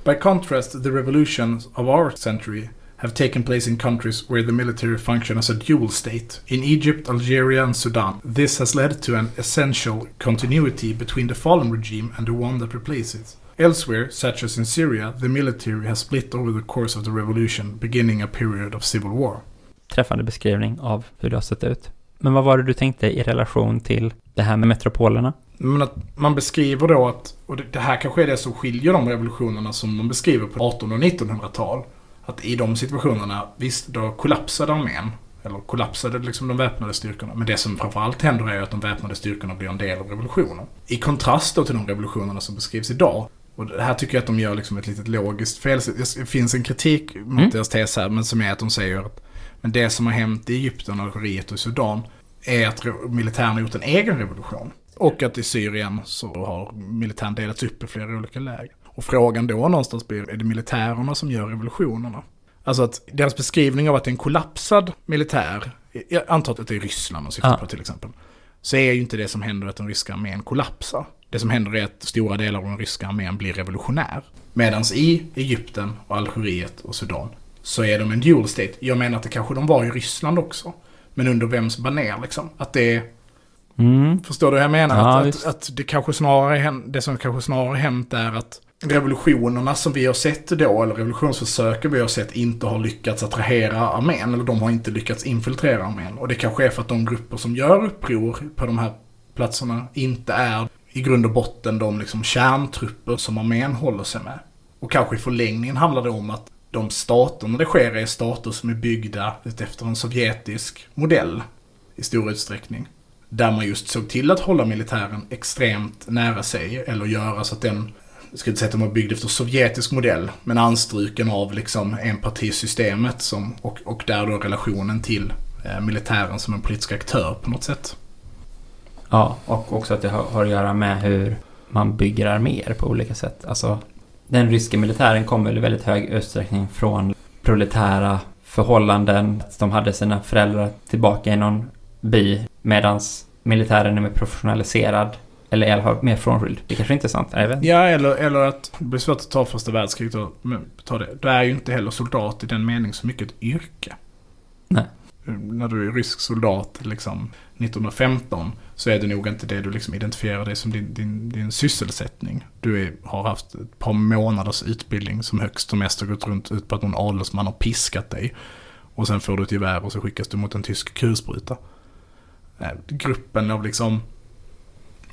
By contrast, the revolutions of our century have taken place in countries where the military function as a dual state, in Egypt, Algeria, and Sudan. This has led to an essential continuity between the fallen regime and the one that replaces it. Elsewhere, such as in Syria, the military has split over the course of the revolution, beginning a period of civil war. Träffande beskrivning av hur det har sett ut. Men vad var det du tänkte i relation till det här med metropolerna? Men att man beskriver då att, och det här kanske är det som skiljer de revolutionerna som de beskriver på 1800 och 1900-tal. Att i de situationerna, visst, då kollapsade armén. Eller kollapsade liksom de väpnade styrkorna. Men det som framförallt händer är att de väpnade styrkorna blir en del av revolutionen. I kontrast då till de revolutionerna som beskrivs idag. Och det här tycker jag att de gör liksom ett litet logiskt fel. Det finns en kritik mot mm. deras tes här, men som är att de säger att men det som har hänt i Egypten, Algeriet och Sudan är att militären har gjort en egen revolution. Och att i Syrien så har militären delats upp i flera olika läger. Och frågan då någonstans blir, är det militärerna som gör revolutionerna? Alltså att deras beskrivning av att det är en kollapsad militär, jag antar att det är Ryssland man syftar ja. på till exempel, så är ju inte det som händer att den ryska armén kollapsar. Det som händer är att stora delar av den ryska armén blir revolutionär. Medan i Egypten, och Algeriet och Sudan så är de en dual state. Jag menar att det kanske de var i Ryssland också. Men under vems baner liksom? Att det är... Mm. Förstår du hur jag menar? Ja, att, att, att, det kanske snarare det som kanske snarare hänt är att revolutionerna som vi har sett då, eller revolutionsförsöken vi har sett, inte har lyckats attrahera armén. Eller de har inte lyckats infiltrera armén. Och det kanske är för att de grupper som gör uppror på de här platserna inte är i grund och botten de liksom kärntrupper som armén håller sig med. Och kanske i förlängningen handlar det om att de staterna det sker är stater som är byggda efter en sovjetisk modell i stor utsträckning. Där man just såg till att hålla militären extremt nära sig eller göra så att den jag ska inte säga att de var byggda efter sovjetisk modell, men anstruken av liksom enpartisystemet som, och, och där då relationen till eh, militären som en politisk aktör på något sätt. Ja, och också att det har, har att göra med hur man bygger arméer på olika sätt. Alltså, den ryska militären kommer i väldigt hög utsträckning från proletära förhållanden. De hade sina föräldrar tillbaka i någon by medan militären är mer professionaliserad eller i alla fall mer frånskild. Det kanske inte är sant. Jag vet Ja, eller, eller att det blir svårt att ta första världskriget och ta det. Du är ju inte heller soldat i den mening så mycket ett yrke. Nej. När du är rysk soldat liksom 1915 så är det nog inte det du liksom identifierar dig som din, din, din sysselsättning. Du är, har haft ett par månaders utbildning som högst och mest har gått runt ut på att någon adelsman har piskat dig. Och sen får du ett gevär och så skickas du mot en tysk kulspruta. Gruppen av liksom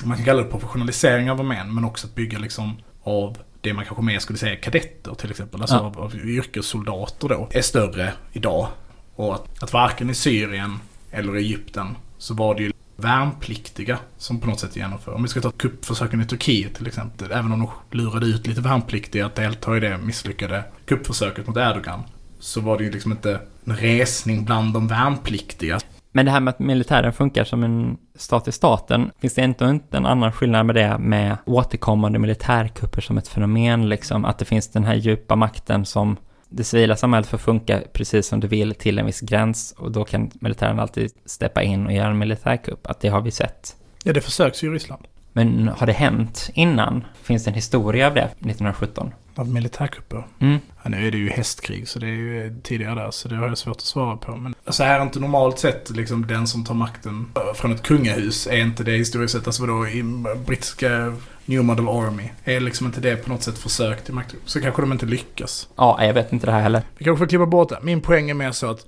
man kan kalla det professionalisering av armén, men också att bygga liksom av det man kanske mer skulle säga kadetter till exempel, alltså Ja. av, av yrkessoldater då, är större idag. Och att, att varken i Syrien eller Egypten så var det ju värnpliktiga som på något sätt genomför. Om vi ska ta kuppförsöken i Turkiet till exempel, även om de lurade ut lite värnpliktiga att delta i det misslyckade kuppförsöket mot Erdogan, så var det ju liksom inte en resning bland de värnpliktiga. Men det här med att militären funkar som en stat i staten, finns det inte, inte en annan skillnad med det med återkommande militärkupper som ett fenomen, liksom? Att det finns den här djupa makten som det civila samhället får funka precis som det vill till en viss gräns och då kan militären alltid steppa in och göra en militärkupp. Att det har vi sett. Ja, det försöks ju i Ryssland. Men har det hänt innan? Finns det en historia av det 1917? Av militärkupper. Mm. Ja, nu är det ju hästkrig så det är ju tidigare där så det har jag svårt att svara på. Men så här är inte normalt sett liksom den som tar makten från ett kungahus är inte det historiskt sett. Alltså vadå i brittiska New Model Army. Är liksom inte det på något sätt försök till makt? Så kanske de inte lyckas. Ja, jag vet inte det här heller. Vi kanske får klippa bort det. Min poäng är mer så att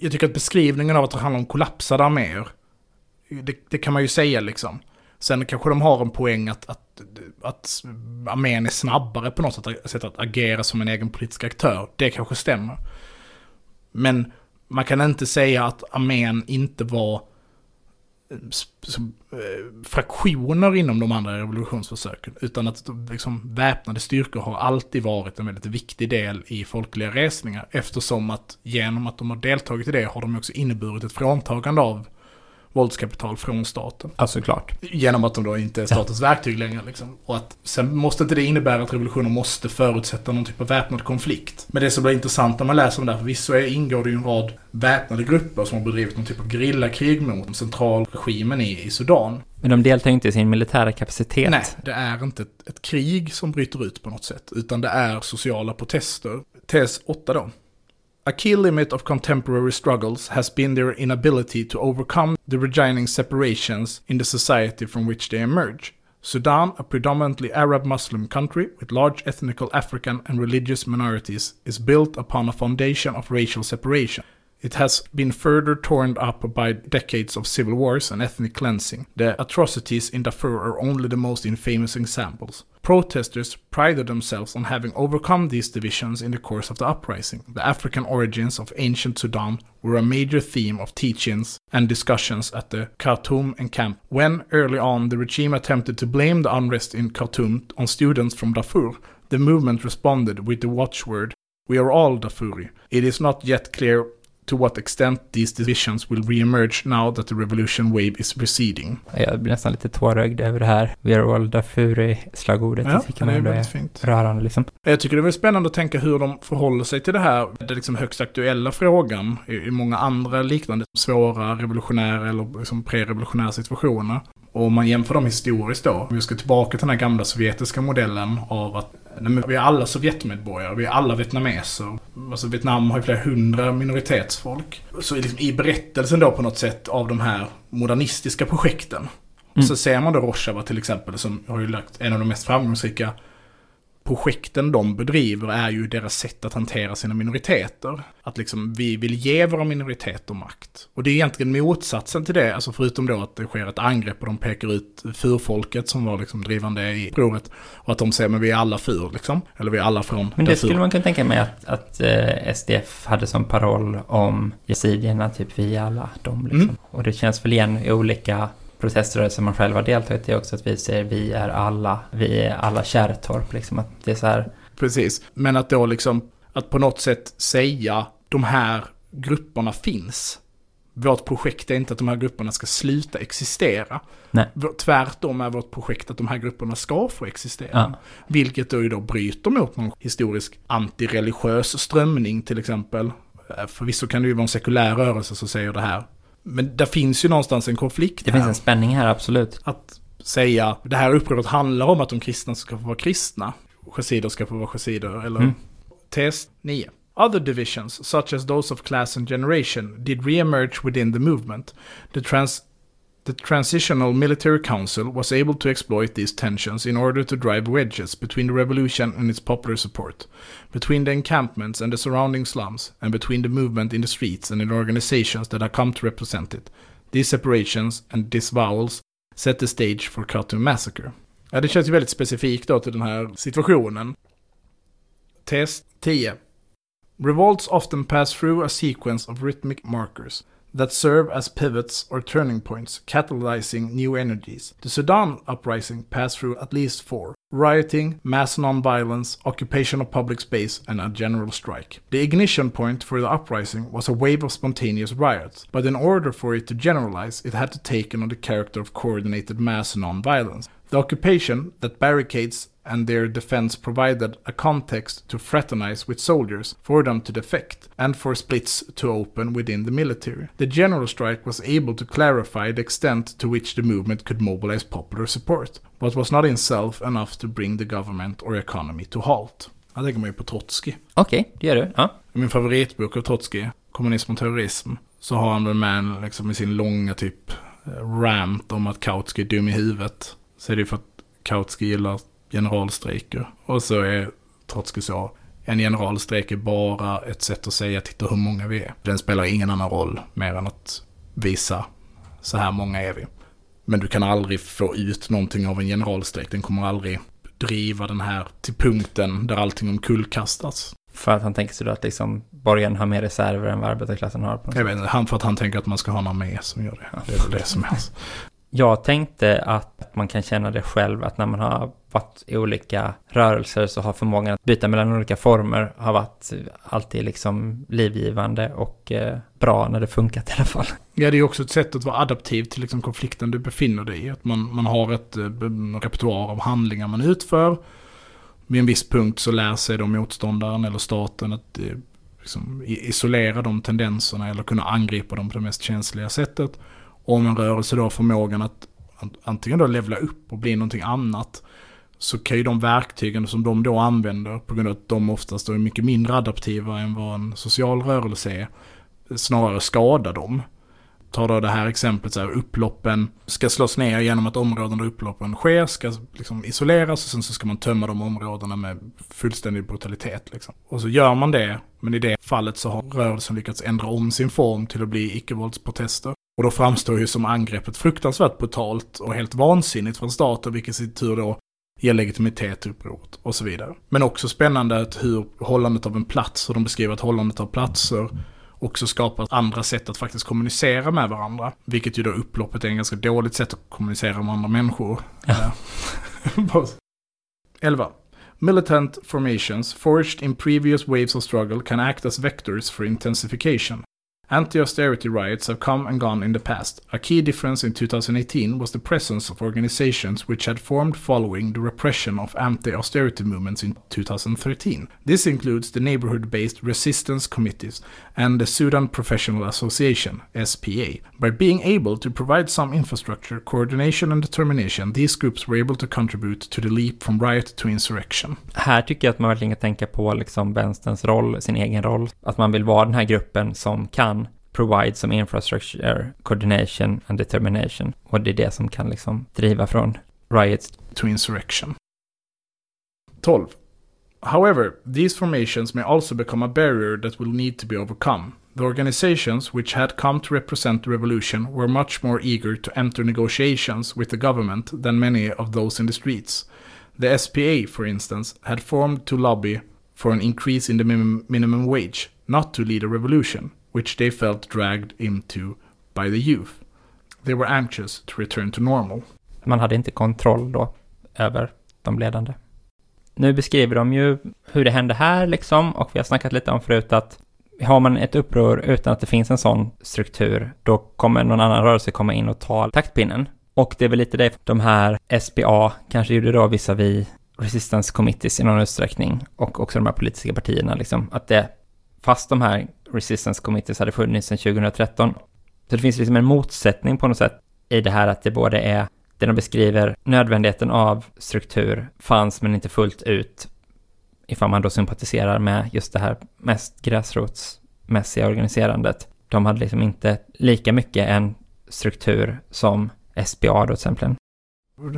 jag tycker att beskrivningen av att det handlar om kollapsade arméer, det, det kan man ju säga liksom. Sen kanske de har en poäng att, att, att armén är snabbare på något sätt, sätt att agera som en egen politisk aktör. Det kanske stämmer. Men man kan inte säga att armén inte var eh, som, eh, fraktioner inom de andra revolutionsförsöken. Utan att liksom, väpnade styrkor har alltid varit en väldigt viktig del i folkliga resningar. Eftersom att genom att de har deltagit i det har de också inneburit ett fråntagande av våldskapital från staten. Ja, såklart. Genom att de då inte är statens verktyg längre. Liksom. Och att, sen måste inte det innebära att revolutioner måste förutsätta någon typ av väpnad konflikt. Men det som blir intressant när man läser om det här, förvisso är- ingår det ju en rad väpnade grupper som har bedrivit någon typ av gerillakrig mot centralregimen i, i Sudan. Men de deltar inte i sin militära kapacitet. Nej, det är inte ett, ett krig som bryter ut på något sätt, utan det är sociala protester. Tes 8 då. A key limit of contemporary struggles has been their inability to overcome the regining separations in the society from which they emerge. Sudan, a predominantly Arab Muslim country with large ethnical African and religious minorities, is built upon a foundation of racial separation. It has been further torn up by decades of civil wars and ethnic cleansing. The atrocities in Darfur are only the most infamous examples. Protesters prided themselves on having overcome these divisions in the course of the uprising. The African origins of ancient Sudan were a major theme of teachings and discussions at the Khartoum encampment. When, early on, the regime attempted to blame the unrest in Khartoum on students from Darfur, the movement responded with the watchword, We are all Darfuri. It is not yet clear to what extent these divisions will re-emerge now that the revolution wave is receding. Jag blir nästan lite tårögd över det här. We are all Darfuri-slagordet. Ja, det det är är väldigt fint. rörande liksom. Jag tycker det är spännande att tänka hur de förhåller sig till det här, den liksom högst aktuella frågan i många andra liknande svåra revolutionära eller liksom pre-revolutionära situationer. Och om man jämför dem historiskt då, om vi ska tillbaka till den här gamla sovjetiska modellen av att nej, vi är alla sovjetmedborgare, vi är alla vietnameser. Alltså Vietnam har ju flera hundra minoritetsfolk. Så liksom i berättelsen då på något sätt av de här modernistiska projekten. Mm. Så ser man då Rojava till exempel som har ju lagt en av de mest framgångsrika projekten de bedriver är ju deras sätt att hantera sina minoriteter. Att liksom vi vill ge våra minoriteter makt. Och det är egentligen motsatsen till det, alltså förutom då att det sker ett angrepp och de pekar ut furfolket som var liksom drivande i upproret. Och att de säger men vi är alla fur liksom. Eller vi är alla från Men det skulle man kunna tänka mig att, att eh, SDF hade som paroll om yazidierna, typ vi är alla de liksom. Mm. Och det känns väl igen i olika proteströrelser man själv har deltagit i också, att vi säger vi är alla, vi är alla Kärrtorp liksom. Att det är så här, Precis. Men att då liksom, att på något sätt säga de här grupperna finns. Vårt projekt är inte att de här grupperna ska sluta existera. Nej. Tvärtom är vårt projekt att de här grupperna ska få existera. Ja. Vilket då då bryter mot någon historisk antireligiös strömning till exempel. Eh, Förvisso kan det ju vara en sekulär rörelse som säger det här. Men där finns ju någonstans en konflikt det här. finns en spänning här absolut. Att säga, det här upproret handlar om att de kristna ska få vara kristna. Chassider ska få vara chassider, eller Mm. Tes 9. Other divisions, such as those of class and generation, did re-emerge within the movement. The, trans the Transitional Military Council was able to exploit these tensions in order to drive wedges between the revolution and its popular support, between the encampments and the surrounding slums, and between the movement in the streets and in organizations that have come to represent it. These separations and disavowals set the stage for Khartoum massacre. Ja, det känns ju väldigt specifikt då till den här situationen. Test 10. Revolts often pass through a sequence of rhythmic markers that serve as pivots or turning points, catalyzing new energies. The Sudan uprising passed through at least four rioting, mass non-violence, occupation of public space, and a general strike. The ignition point for the uprising was a wave of spontaneous riots, but in order for it to generalize, it had to take on the character of coordinated mass non-violence. The occupation that barricades and their defense provided a context to fraternize with soldiers, for them to defect, and for splits to open within the military. The general strike was able to clarify the extent to which the movement could mobilize popular support, but was not in itself enough to bring the government or economy to halt. Jag tänker mig på Trotsky. Okej, okay, det gör du. Ja. I min favoritbok av Trotsky, Kommunism och terrorism, så har han väl med en, liksom, i sin långa typ eh, rant om att Kautsky är dum i huvudet. Så är det ju för att Kautsky gillar generalstrejker. Och så är Trotsky så, en generalstrejk är bara ett sätt att säga titta hur många vi är. Den spelar ingen annan roll mer än att visa så här många är vi. Men du kan aldrig få ut någonting av en generalstrejk. Den kommer aldrig driva den här till punkten där allting omkullkastas. För att han tänker sig då att liksom borgen har mer reserver än vad arbetarklassen har? På jag vet inte, han för att han tänker att man ska ha någon med som gör det. Det är väl det som är. Jag tänkte att man kan känna det själv, att när man har varit i olika rörelser så har förmågan att byta mellan olika former har varit alltid liksom livgivande och eh, bra när det funkat i alla fall. Ja, det är också ett sätt att vara adaptiv till liksom konflikten du befinner dig i. Att man, man har ett eh, repertoar av handlingar man utför. Vid en viss punkt så lär sig då motståndaren eller staten att eh, liksom, isolera de tendenserna eller kunna angripa dem på det mest känsliga sättet om en rörelse då har förmågan att antingen då levla upp och bli någonting annat så kan ju de verktygen som de då använder på grund av att de oftast är mycket mindre adaptiva än vad en social rörelse är snarare skada dem. Ta då det här exemplet, så här, upploppen ska slås ner genom att områden där upploppen sker ska liksom isoleras och sen så ska man tömma de områdena med fullständig brutalitet. Liksom. Och så gör man det, men i det fallet så har rörelsen lyckats ändra om sin form till att bli icke-våldsprotester. Och då framstår ju som angreppet fruktansvärt brutalt och helt vansinnigt från staten, vilket i sin tur då ger legitimitet till upproret och så vidare. Men också spännande att hur hållandet av en plats, och de beskriver att hållandet av platser också skapar andra sätt att faktiskt kommunicera med varandra. Vilket ju då upploppet är en ganska dåligt sätt att kommunicera med andra människor. Ja. 11. (laughs) Militant formations forged in previous waves of struggle can act as vectors for intensification. Anti-austerity riots have come and gone in the past. A key difference in 2018 was the presence of organizations which had formed following the repression of anti-austerity movements in 2013. This includes the neighborhood-based resistance committees and the Sudan Professional Association, SPA. By being able to provide some infrastructure, coordination and determination, these groups were able to contribute to the leap from riot to insurrection. Här tycker jag att man verkligen tänka på liksom vänsterns roll, sin egen roll. Att man vill vara den här gruppen som kan provide some infrastructure, coordination and determination. Och det är det som kan liksom driva från riots to insurrection. 12. However, these formations may also become a barrier that will need to be overcome. The organizations which had come to represent the revolution were much more eager to enter negotiations with the government than many of those in the streets. The SPA, for instance, had formed to lobby for an increase in the minimum wage, not to lead a revolution which they felt dragged into by the youth. They were anxious to return to normal. Man hade inte kontroll då över de ledande. Nu beskriver de ju hur det hände här liksom och vi har snackat lite om förut att har man ett uppror utan att det finns en sån struktur, då kommer någon annan rörelse komma in och ta taktpinnen. Och det är väl lite det de här SBA kanske gjorde då visavi resistance committees i någon utsträckning och också de här politiska partierna liksom, att det fast de här resistance committees hade funnits sedan 2013. Så det finns liksom en motsättning på något sätt i det här att det både är det de beskriver, nödvändigheten av struktur fanns men inte fullt ut ifall man då sympatiserar med just det här mest gräsrotsmässiga organiserandet. De hade liksom inte lika mycket en struktur som SBA då till exempel.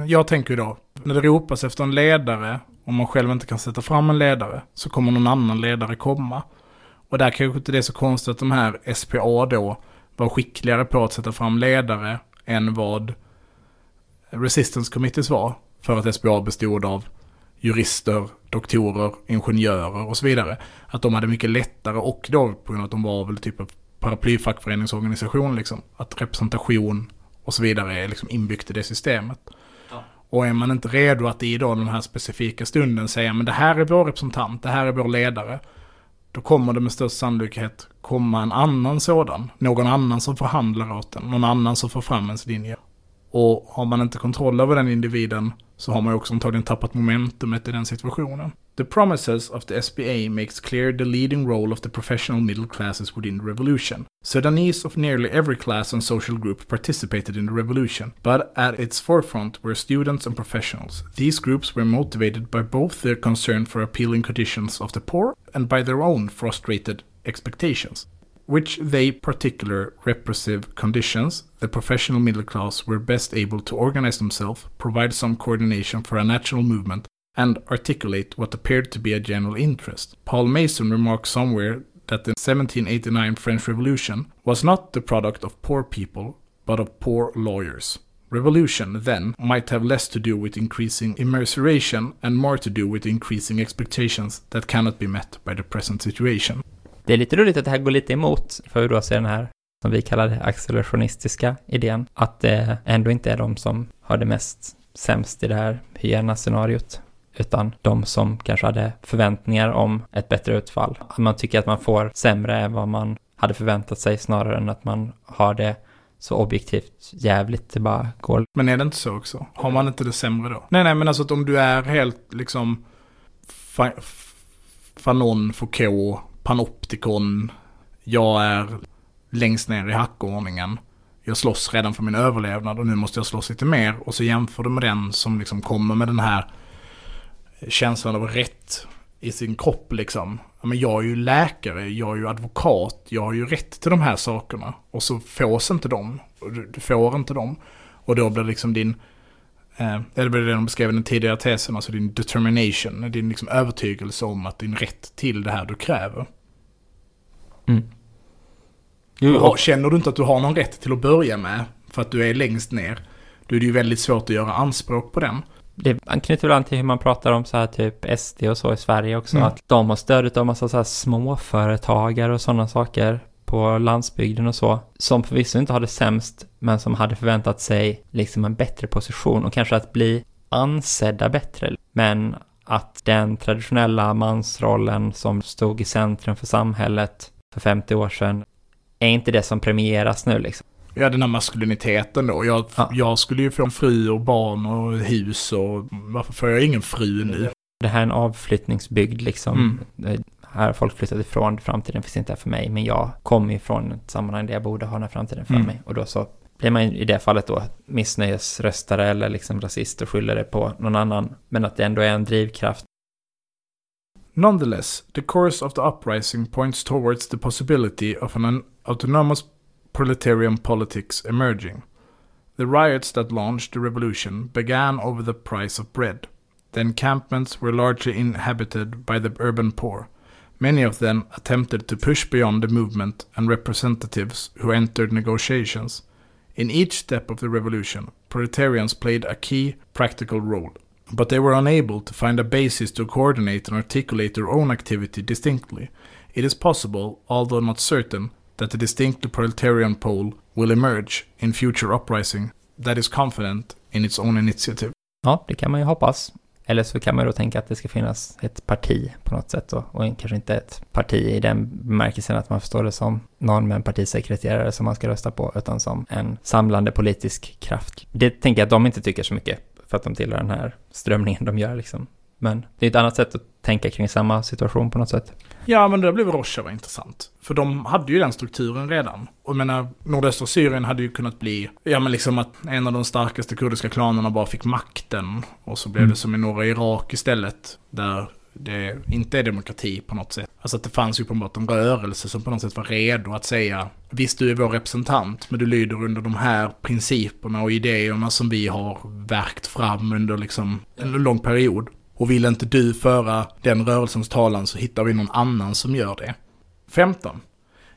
Jag tänker då, när det ropas efter en ledare, om man själv inte kan sätta fram en ledare, så kommer någon annan ledare komma. Och där kanske inte det är så konstigt att de här SPA då var skickligare på att sätta fram ledare än vad Resistance Committees var. för att SBA bestod av jurister, doktorer, ingenjörer och så vidare. Att de hade mycket lättare och då på grund av att de var väl typ av paraplyfackföreningsorganisation liksom. Att representation och så vidare är liksom inbyggt i det systemet. Ja. Och är man inte redo att i då den här specifika stunden säga men det här är vår representant, det här är vår ledare. Då kommer det med störst sannolikhet komma en annan sådan. Någon annan som förhandlar åt den. Någon annan som får fram ens linje. Och har man inte kontroll över den individen så har man ju också antagligen tappat momentumet i den situationen. The promises of the SBA makes clear the leading role of the professional middle classes within the revolution. Sudanese of nearly every class and social group participated in the revolution, but at its forefront were students and professionals. These groups were motivated by both their concern for appealing conditions of the poor and by their own frustrated expectations which they particular repressive conditions, the professional middle class were best able to organize themselves, provide some coordination for a national movement, and articulate what appeared to be a general interest. Paul Mason remarked somewhere that the 1789 French Revolution was not the product of poor people, but of poor lawyers. Revolution, then, might have less to do with increasing immersuration and more to do with increasing expectations that cannot be met by the present situation. Det är lite roligt att det här går lite emot, för vi då ser den här, som vi kallar det, accelerationistiska idén, att det ändå inte är de som har det mest sämst i det här hyena-scenariot, utan de som kanske hade förväntningar om ett bättre utfall. Att man tycker att man får sämre än vad man hade förväntat sig snarare än att man har det så objektivt jävligt det bara går. Men är det inte så också? Har man inte det sämre då? Nej, nej, men alltså att om du är helt liksom fa Fanon, Foucault, Panoptikon, jag är längst ner i hackordningen. Jag slåss redan för min överlevnad och nu måste jag slåss lite mer. Och så jämför du med den som liksom kommer med den här känslan av rätt i sin kropp liksom. Men jag är ju läkare, jag är ju advokat, jag har ju rätt till de här sakerna. Och så fås inte dem. Du får inte dem. Och då blir liksom din, eh, det blir det de beskrev i den tidigare tesen, alltså din determination, din liksom övertygelse om att din rätt till det här du kräver. Mm. Jo, och känner du inte att du har någon rätt till att börja med, för att du är längst ner, då är det ju väldigt svårt att göra anspråk på den det anknyter väl an till hur man pratar om så här typ SD och så i Sverige också. Mm. Att de har stöd av massa så här småföretagare och sådana saker på landsbygden och så. Som förvisso inte har det sämst, men som hade förväntat sig liksom en bättre position och kanske att bli ansedda bättre. Men att den traditionella mansrollen som stod i centrum för samhället för 50 år sedan är inte det som premieras nu liksom. Ja, den här maskuliniteten då. Jag, ja. jag skulle ju få en fru och barn och hus och varför får jag ingen fru nu? Det här är en avflyttningsbygd liksom. Mm. Här har folk flyttat ifrån, framtiden finns inte här för mig, men jag kommer ifrån ett sammanhang där jag borde ha den här framtiden för mm. mig. Och då så blir man i det fallet då missnöjesröstare eller liksom rasist och skyller det på någon annan. Men att det ändå är en drivkraft. Nonetheless, the course of the uprising points towards the possibility of an autonomous proletarian politics emerging. The riots that launched the revolution began over the price of bread. The encampments were largely inhabited by the urban poor. Many of them attempted to push beyond the movement and representatives who entered negotiations. In each step of the revolution, proletarians played a key practical role, but they were unable to find a basis to coordinate and articulate their own activity distinctly. It is possible, although not certain, that the distinct proletarian pole will emerge in future uprising that is confident in its own initiative. Ja, det kan man ju hoppas. Eller så kan man då tänka att det ska finnas ett parti på något sätt då, och kanske inte ett parti i den bemärkelsen att man förstår det som någon med en partisekreterare som man ska rösta på, utan som en samlande politisk kraft. Det tänker jag att de inte tycker så mycket, för att de tillhör den här strömningen de gör liksom. Men det är ett annat sätt att tänka kring samma situation på något sätt. Ja, men det blev Rojava intressant. För de hade ju den strukturen redan. Och jag menar, nordöstra Syrien hade ju kunnat bli, ja men liksom att en av de starkaste kurdiska klanerna bara fick makten. Och så blev mm. det som i norra Irak istället. Där det inte är demokrati på något sätt. Alltså att det fanns ju uppenbart en rörelse som på något sätt var redo att säga Visst, du är vår representant, men du lyder under de här principerna och idéerna som vi har verkt fram under liksom en lång period. Och vill inte du föra den rörelsens talan så hittar vi någon annan som gör det. 15.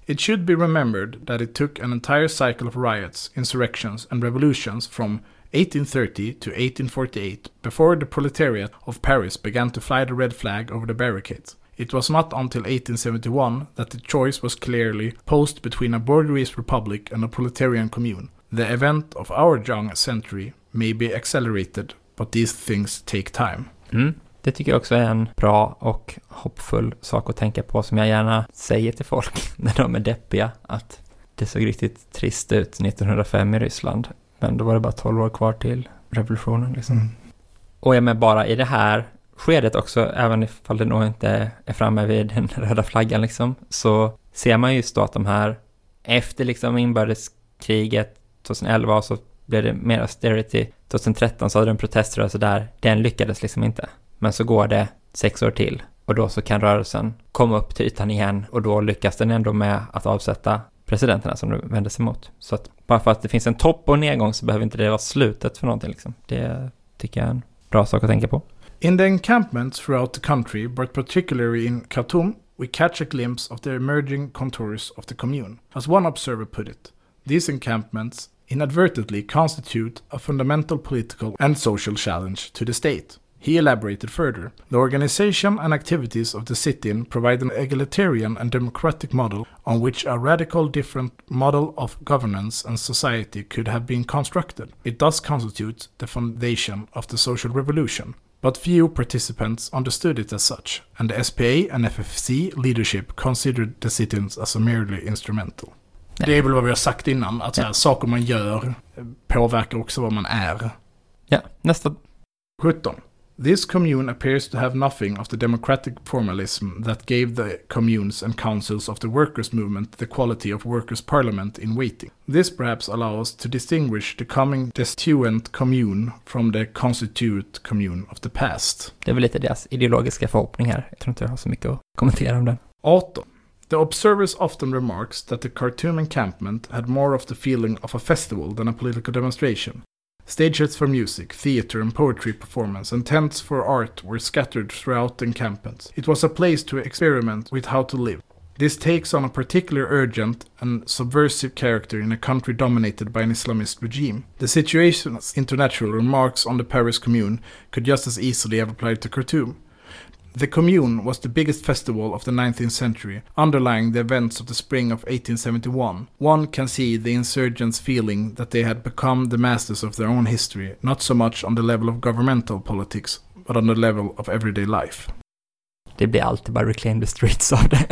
It should be remembered that it took an entire cycle of riots, insurrections, and revolutions from 1830 to 1848 before the proletariat of Paris began to fly the red flag over the barricades. It was not until 1871 that the choice was clearly posed between a bourgeois republic and a proletarian commune. The event of our young century may be accelerated, but these things take time. Mm. Det tycker jag också är en bra och hoppfull sak att tänka på som jag gärna säger till folk (laughs) när de är deppiga. Att det såg riktigt trist ut 1905 i Ryssland. Men då var det bara 12 år kvar till revolutionen liksom. Mm. Och jag med bara i det här skedet också, även ifall det nog inte är framme vid den (laughs) röda flaggan liksom, så ser man just då att de här, efter liksom inbördeskriget 2011 så blev det mer austerity. 2013 så hade de en proteströrelse där, den lyckades liksom inte. Men så går det sex år till och då så kan rörelsen komma upp till ytan igen och då lyckas den ändå med att avsätta presidenterna som de vänder sig mot. Så att bara för att det finns en topp och nedgång så behöver inte det vara slutet för någonting liksom. Det tycker jag är en bra sak att tänka på. In the encampments throughout the country, but particularly in Khartoum, we catch a glimpse of the emerging contours of the commune. As one observer put it, these encampments inadvertently constitute a fundamental political and social challenge to the state. He elaborated further. The organization and activities of the sit-in provide an egalitarian and democratic model on which a radical different model of governance and society could have been constructed. It thus constitutes the foundation of the social revolution. But few participants understood it as such, and the SPA and FFC leadership considered the sit-ins as a merely instrumental. Det är väl vad vi har sagt innan, att Ja. saker man gör påverkar också vad man är. Ja, nästa 17. This commune appears to have nothing of the democratic formalism that gave the communes and councils of the workers' movement the quality of workers' parliament in waiting. This perhaps allows to distinguish the coming destituent commune from the constituent commune of the past. Det är väl lite deras ideologiska förhoppning här. Jag tror inte jag har så mycket att kommentera om den. 18. The observers often remarks that the Khartoum encampment had more of the feeling of a festival than a political demonstration. Stages for music, theater, and poetry performance and tents for art were scattered throughout the encampment. It was a place to experiment with how to live. This takes on a particular urgent and subversive character in a country dominated by an Islamist regime. The situation's international remarks on the Paris Commune could just as easily have applied to Khartoum. The Commune was the biggest festival of the 19th century, underlying the events of the spring of 1871. One can see the insurgents feeling that they had become the masters of their own history, not so much on the level of governmental politics, but on the level of everyday life. Det blir alltid bara reclaim the streets av det.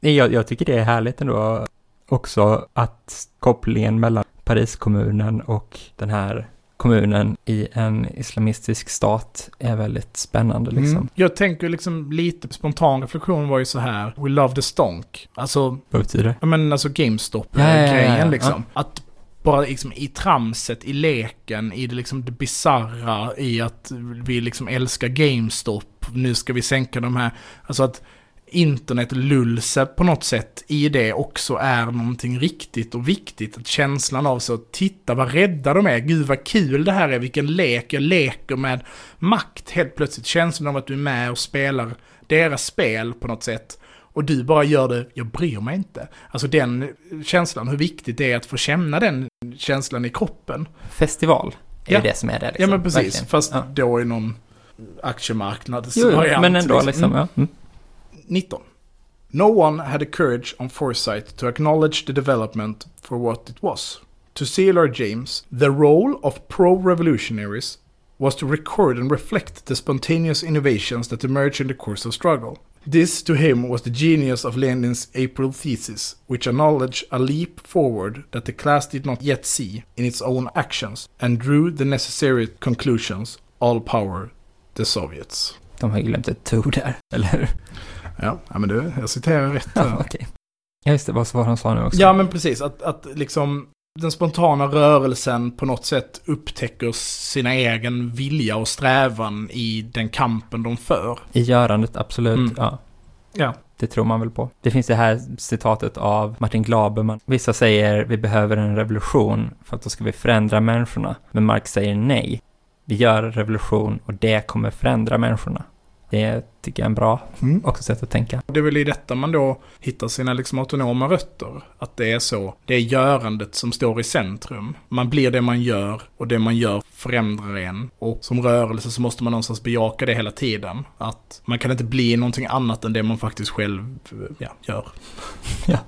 (laughs) Jag, jag tycker det är härligt ändå också att kopplingen mellan Pariskommunen och den här kommunen i en islamistisk stat är väldigt spännande liksom. Mm. Jag tänker liksom lite spontan reflektion var ju så här, We love the stonk. Alltså, Vad betyder det? ja men alltså Ja, ja, ja, GameStop-grejen ja, liksom. Att bara liksom i tramset, i leken, i det liksom det bizarra i att vi liksom älskar GameStop. Nu ska vi sänka de här, alltså att internet lulse på något sätt i det också är någonting riktigt och viktigt. Att känslan av så, titta vad rädda de är, gud vad kul det här är, vilken lek, jag leker med makt helt plötsligt. Känslan av att du är med och spelar deras spel på något sätt. Och du bara gör det, jag bryr mig inte. Alltså den känslan, hur viktigt det är att få känna den känslan i kroppen. Festival är Ja. det som är det. Liksom. ja men precis, Verkligen. fast Ja. då i någon aktiemarknads Jo, jo, men ändå liksom. Mm. Ja. Mm. 19. No one had the courage or foresight to acknowledge the development for what it was. To C.L.R. James, the role of pro-revolutionaries was to record and reflect the spontaneous innovations that emerge in the course of struggle. This, to him, was the genius of Lenin's April thesis, which acknowledged a leap forward that the class did not yet see in its own actions, and drew the necessary conclusions all power the Soviets. De har glömt ett to där, (laughs) eller hur? Ja, ja men du, jag citerar rätt. (laughs) Ja, okej. Ja, just det, vad var han sa nu också? Ja, men precis. Att, att liksom den spontana rörelsen på något sätt upptäcker sina egen vilja och strävan i den kampen de för. I görandet, absolut. Mm. Ja, Ja. det tror man väl på. Det finns det här citatet av Martin Glaberman. Vissa säger vi behöver en revolution för att då ska vi förändra människorna. Men Marx säger nej. Vi gör en revolution och det kommer förändra människorna. Det tycker jag är en bra Mm. också sätt att tänka. Det är väl i detta man då hittar sina liksom autonoma rötter. Att det är så. Det är görandet som står i centrum. Man blir det man gör och det man gör förändrar en. Och som rörelse så måste man någonstans bejaka det hela tiden. Att man kan inte bli någonting annat än det man faktiskt själv ja, gör. (laughs) Ja.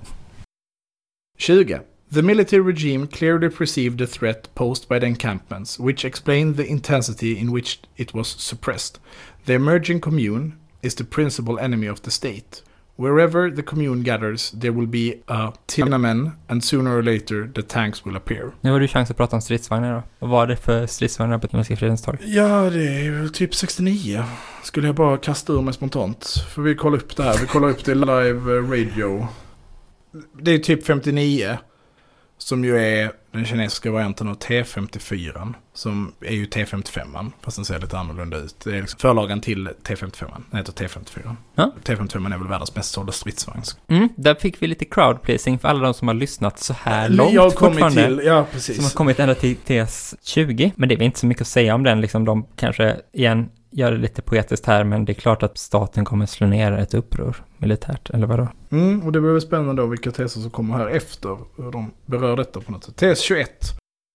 20. The military regime clearly perceived the threat posed by the encampments, which explained the intensity in which it was suppressed. The emerging commune is the principal enemy of the state. Wherever the commune gathers, there will be a Tiananmen, and sooner or later the tanks will appear. Nu har du chans att prata om stridsvagnar då. Vad var det för stridsvagnar på Himmelska fridens torg? Ja, det är ju typ 69. Skulle jag bara kasta ur mig spontant. För vi kollar upp det här. Vi kollar upp det live radio. Det är typ 59. Som ju är den kinesiska varianten av T54. Som är ju T55. Fast den ser lite annorlunda ut. Det är liksom förlagan till T55. Den heter T54. Ja. T55 är väl världens mest sålda stridsvagn. Mm, där fick vi lite crowd pleasing för alla de som har lyssnat så här långt jag har kommit till, ja Som har precis. kommit ända till TS20. Men det är väl inte så mycket att säga om den, liksom de kanske, igen, gör det lite poetiskt här, men det är klart att staten kommer slå ner ett uppror militärt, eller vadå? Mm, och det blir väl spännande då vilka teser som kommer här efter. Hur de berör detta på något sätt. Tes 21.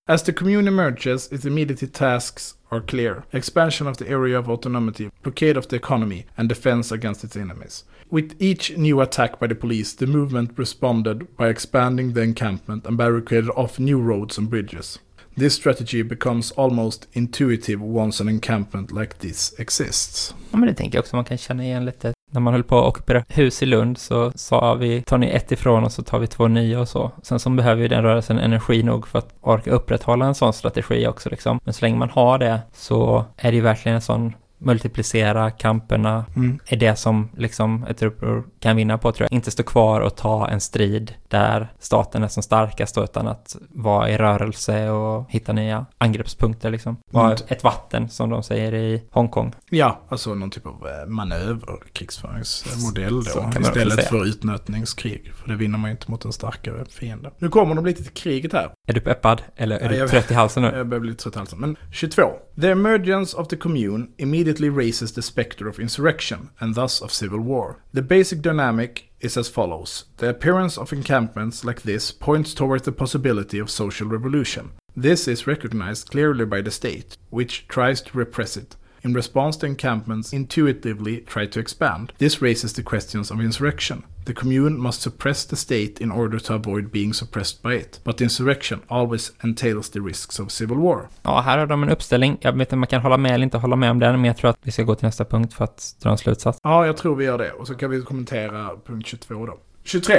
As the commune emerges, its immediate tasks are clear. Expansion of the area of autonomy, blockade of the economy, and defense against its enemies. With each new attack by the police, the movement responded by expanding the encampment and barricaded off new roads and bridges. This strategy becomes almost intuitive once an encampment like this exists. Ja, men det tänker jag också man kan känna igen lite. När man höll på att ockupera hus i Lund så sa vi, tar ni ett ifrån och så tar vi två nya och så. Sen så behöver ju den rörelsen energi nog för att orka upprätthålla en sån strategi också liksom. Men så länge man har det så är det ju verkligen en sån multiplicera kamperna Mm. är det som liksom ett uppror kan vinna på tror jag. Inte stå kvar och ta en strid där staten är som starkast utan att vara i rörelse och hitta nya angreppspunkter liksom. Vara Mm. ett vatten som de säger i Hongkong. Ja, alltså någon typ av eh, manöverkrigsföringsmodell då. Istället för utnötningskrig. För det vinner man ju inte mot en starkare fiende. Nu kommer de lite till kriget här. Är du peppad? Eller är Ja, du trött i halsen nu? Jag börjar bli trött i halsen. Men 22. The emergence of the commune immediately raises the specter of insurrection and thus of civil war. The basic dynamic is as follows. The appearance of encampments like this points towards the possibility of social revolution. This is recognized clearly by the state, which tries to repress it. In response, the encampments intuitively try to expand. This raises the questions of insurrection. The commune must suppress the state in order to avoid being suppressed by it. But insurrection always entails the risks of civil war. Ja, här har de en uppställning. Jag vet inte om man kan hålla med eller inte hålla med om den, men jag tror att vi ska gå till nästa punkt för att dra en slutsats. Ja, jag tror vi gör det. Och så kan vi kommentera punkt 22 då. 23.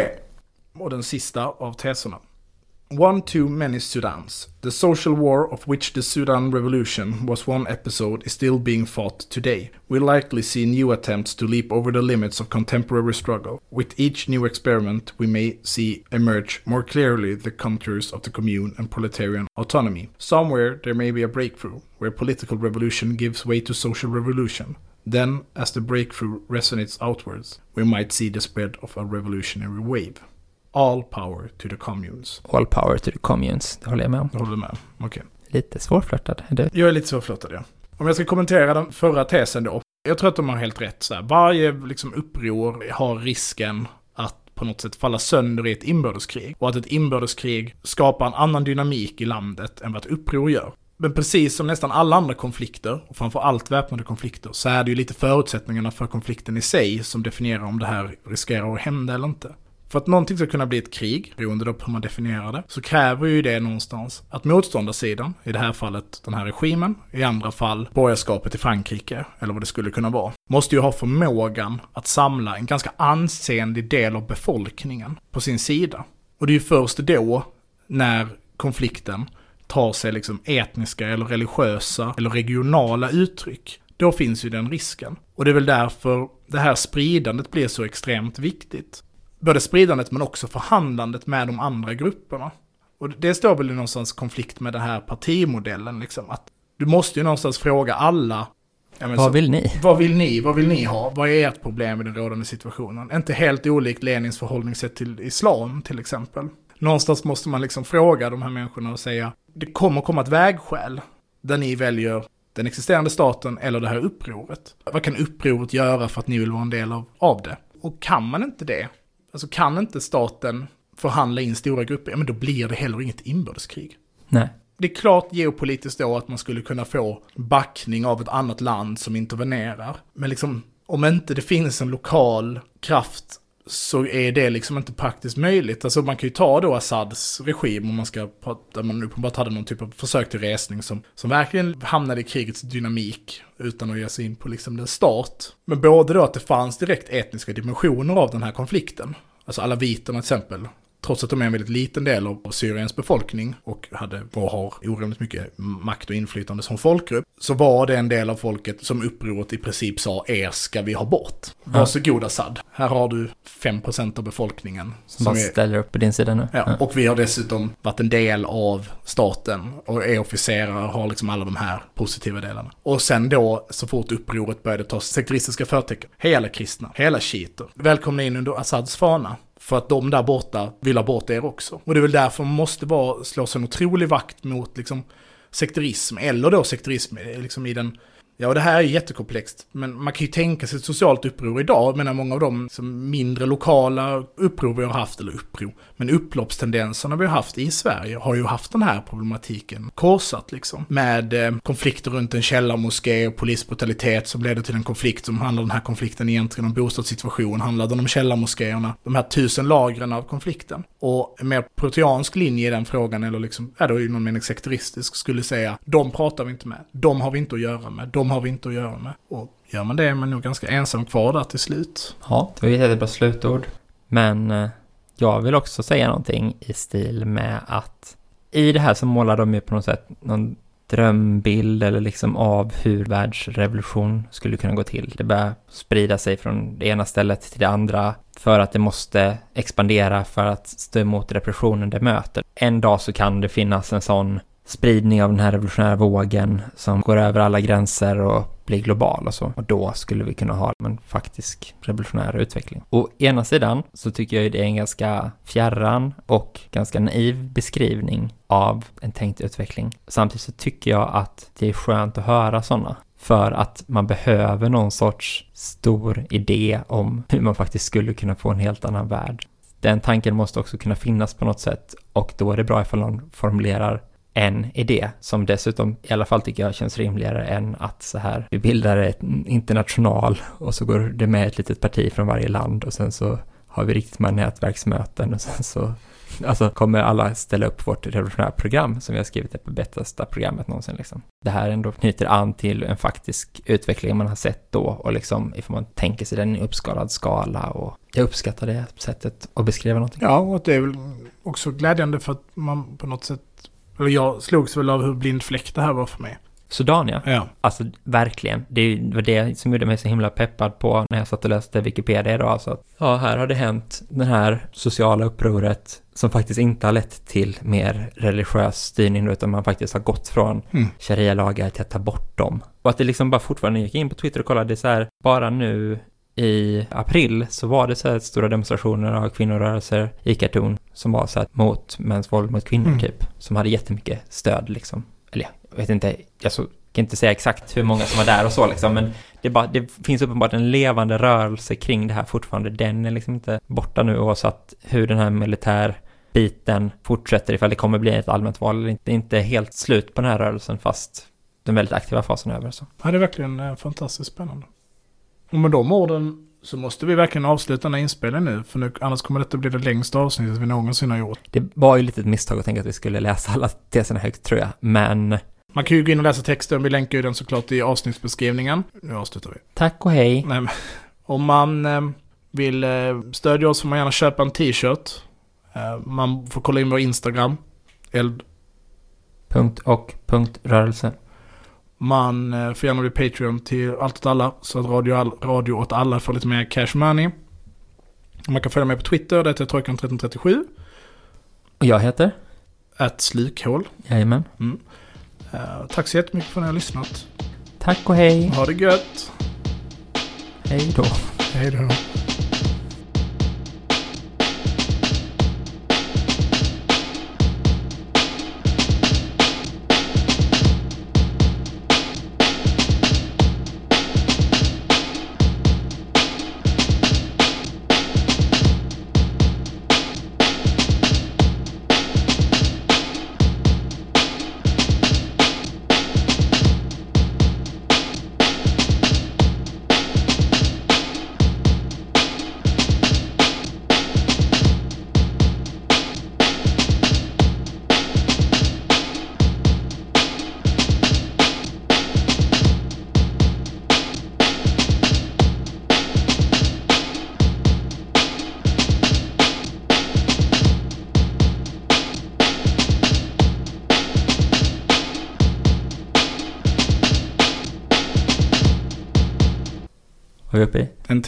Och den sista av teserna. One too many Sudans. The social war of which the Sudan revolution was one episode is still being fought today. We'll likely see new attempts to leap over the limits of contemporary struggle. With each new experiment, we may see emerge more clearly the contours of the commune and proletarian autonomy. Somewhere there may be a breakthrough, where political revolution gives way to social revolution. Then, as the breakthrough resonates outwards, we might see the spread of a revolutionary wave. All power to the communes. All power to the communes, det håller jag med om. Jag håller med. Okej. Lite svårflörtad, är det? Jag är lite svårflörtad, ja. Om jag ska kommentera den förra tesen då. Jag tror att de har helt rätt. Så här. Varje liksom, uppror har risken att på något sätt falla sönder i ett inbördeskrig. Och att ett inbördeskrig skapar en annan dynamik i landet än vad ett uppror gör. Men precis som nästan alla andra konflikter, och framförallt väpnade konflikter, så är det ju lite förutsättningarna för konflikten i sig som definierar om det här riskerar att hända eller inte. För att någonting ska kunna bli ett krig, beroende på hur man definierar det, så kräver ju det någonstans att motståndarsidan, i det här fallet den här regimen, i andra fall borgerskapet i Frankrike, eller vad det skulle kunna vara, måste ju ha förmågan att samla en ganska ansenlig del av befolkningen på sin sida. Och det är ju först då, när konflikten tar sig liksom etniska eller religiösa eller regionala uttryck, då finns ju den risken. Och det är väl därför det här spridandet blir så extremt viktigt både spridandet men också förhandlandet med de andra grupperna. Och det står väl i någonstans konflikt med den här partimodellen, liksom. Att du måste ju någonstans fråga alla. Vad så- vill ni? vad vill ni? Vad vill ni ha? Vad är ert problem i den rådande situationen? Inte helt olikt Lenins förhållningssätt till islam till exempel. Någonstans måste man liksom fråga de här människorna och säga, det kommer komma ett vägskäl där ni väljer den existerande staten eller det här upproret. Vad kan upproret göra för att ni vill vara en del av, av det? Och kan man inte det, alltså kan inte staten förhandla in stora grupper, ja men då blir det heller inget inbördeskrig. Nej. Det är klart geopolitiskt då att man skulle kunna få backning av ett annat land som intervenerar. Men liksom, om inte det finns en lokal kraft så är det liksom inte praktiskt möjligt. Alltså man kan ju ta då Assads regim om man ska prata, man uppenbart hade någon typ av försök till resning som, som verkligen hamnade i krigets dynamik utan att ge sig in på liksom den start. Men både då att det fanns direkt etniska dimensioner av den här konflikten. Alltså alla viterna till exempel trots att de är en väldigt liten del av Syriens befolkning och hade och har orimligt mycket makt och inflytande som folkgrupp, så var det en del av folket som upproret i princip sa er ska vi ha bort. Varsågod Assad, här har du 5% av befolkningen. Som, bara är, ställer upp på din sida nu. Ja, och vi har dessutom varit en del av staten och är officerare och har liksom alla de här positiva delarna. Och sen då, så fort upproret började ta sekteristiska förtecken, hej alla kristna, hej alla shiiter, välkomna in under Assads fana. För att de där borta vill ha bort er också. Och det är väl därför man måste bara slå sig en otrolig vakt mot liksom sekterism, eller då sekterism liksom i den Ja, det här är jättekomplext, men man kan ju tänka sig ett socialt uppror idag. Jag menar, många av de som mindre lokala uppror vi har haft, eller uppror, men upploppstendenserna vi har haft i Sverige har ju haft den här problematiken korsat liksom. Med eh, konflikter runt en källarmoské och polisbrutalitet som ledde till en konflikt som handlar den här konflikten egentligen om bostadssituation, handlade den om källarmoskéerna, de här tusen lagren av konflikten. Och en mer proteansk linje i den frågan, eller liksom, är då i någon mening sekteristisk, skulle säga, de pratar vi inte med, de har vi inte att göra med, de de har vi inte att göra med. Och gör man det är man nog ganska ensam kvar där till slut. Ja, det var ett jättebra slutord. Men eh, jag vill också säga någonting i stil med att i det här så målar de ju på något sätt någon drömbild eller liksom av hur världsrevolution skulle kunna gå till. Det börjar sprida sig från det ena stället till det andra för att det måste expandera för att stå emot repressionen det möter. En dag så kan det finnas en sån spridning av den här revolutionära vågen som går över alla gränser och blir global och så. Och då skulle vi kunna ha en faktisk revolutionär utveckling. Å ena sidan så tycker jag ju det är en ganska fjärran och ganska naiv beskrivning av en tänkt utveckling. Samtidigt så tycker jag att det är skönt att höra sådana. För att man behöver någon sorts stor idé om hur man faktiskt skulle kunna få en helt annan värld. Den tanken måste också kunna finnas på något sätt och då är det bra ifall någon formulerar en idé som dessutom i alla fall tycker jag känns rimligare än att så här vi bildar ett international och så går det med ett litet parti från varje land och sen så har vi riktigt med nätverksmöten och sen så alltså kommer alla ställa upp vårt revolutionära program som vi har skrivit det på bästa programmet någonsin liksom. Det här ändå knyter an till en faktisk utveckling man har sett då och liksom ifall man tänker sig den i uppskalad skala och jag uppskattar det sättet att beskriva någonting. Ja, och det är väl också glädjande för att man på något sätt eller jag slogs väl av hur blind fläck det här var för mig. Sudan ja. Ja. Alltså verkligen. Det var det som gjorde mig så himla peppad på när jag satt och läste Wikipedia idag. Alltså att, ja, här har det hänt det här sociala upproret som faktiskt inte har lett till mer religiös styrning utan man faktiskt har gått från mm. sharia-lagar till att ta bort dem. Och att det liksom bara fortfarande gick in på Twitter och kollade så här, bara nu i april så var det så här stora demonstrationer av kvinnorörelser i Khartoum som var så här mot mäns våld mot kvinnor mm. typ. Som hade jättemycket stöd liksom. Eller jag vet inte, jag så, kan inte säga exakt hur många som var där och så liksom. Men det, bara, det finns uppenbart en levande rörelse kring det här fortfarande. Den är liksom inte borta nu oavsett hur den här militär biten fortsätter ifall det kommer bli ett allmänt val. Det är inte helt slut på den här rörelsen fast den väldigt aktiva fasen är över. Så. Ja, det är verkligen eh, fantastiskt spännande. Och med de orden så måste vi verkligen avsluta den här inspelningen nu, för nu, annars kommer detta bli det längsta avsnittet vi någonsin har gjort. Det var ju lite ett misstag att tänka att vi skulle läsa alla teserna högt, tror jag, men... Man kan ju gå in och läsa texten, vi länkar ju den såklart i avsnittsbeskrivningen. Nu avslutar vi. Tack och hej. Nej, om man eh, vill eh, stödja oss får man gärna köpa en t-shirt. Eh, man får kolla in vår Instagram. Eld. Punkt och punkt rörelse. Man eh, får gärna bli Patreon till Allt åt alla. Så att Radio, radio åt alla får lite mer cash money. Man kan följa mig på Twitter, det heter Trojkan1337. Och jag heter? Ett slukhål. Jajamän. Mm. Uh, tack så jättemycket för att ni har lyssnat. Tack och hej. Ha det gött. Hej då. Hej då.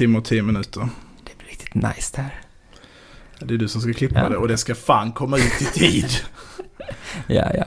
Timme och tio minuter. Det blir riktigt nice det här. Det är du som ska klippa Ja. det och det ska fan komma ut i tid. (laughs) Ja, ja.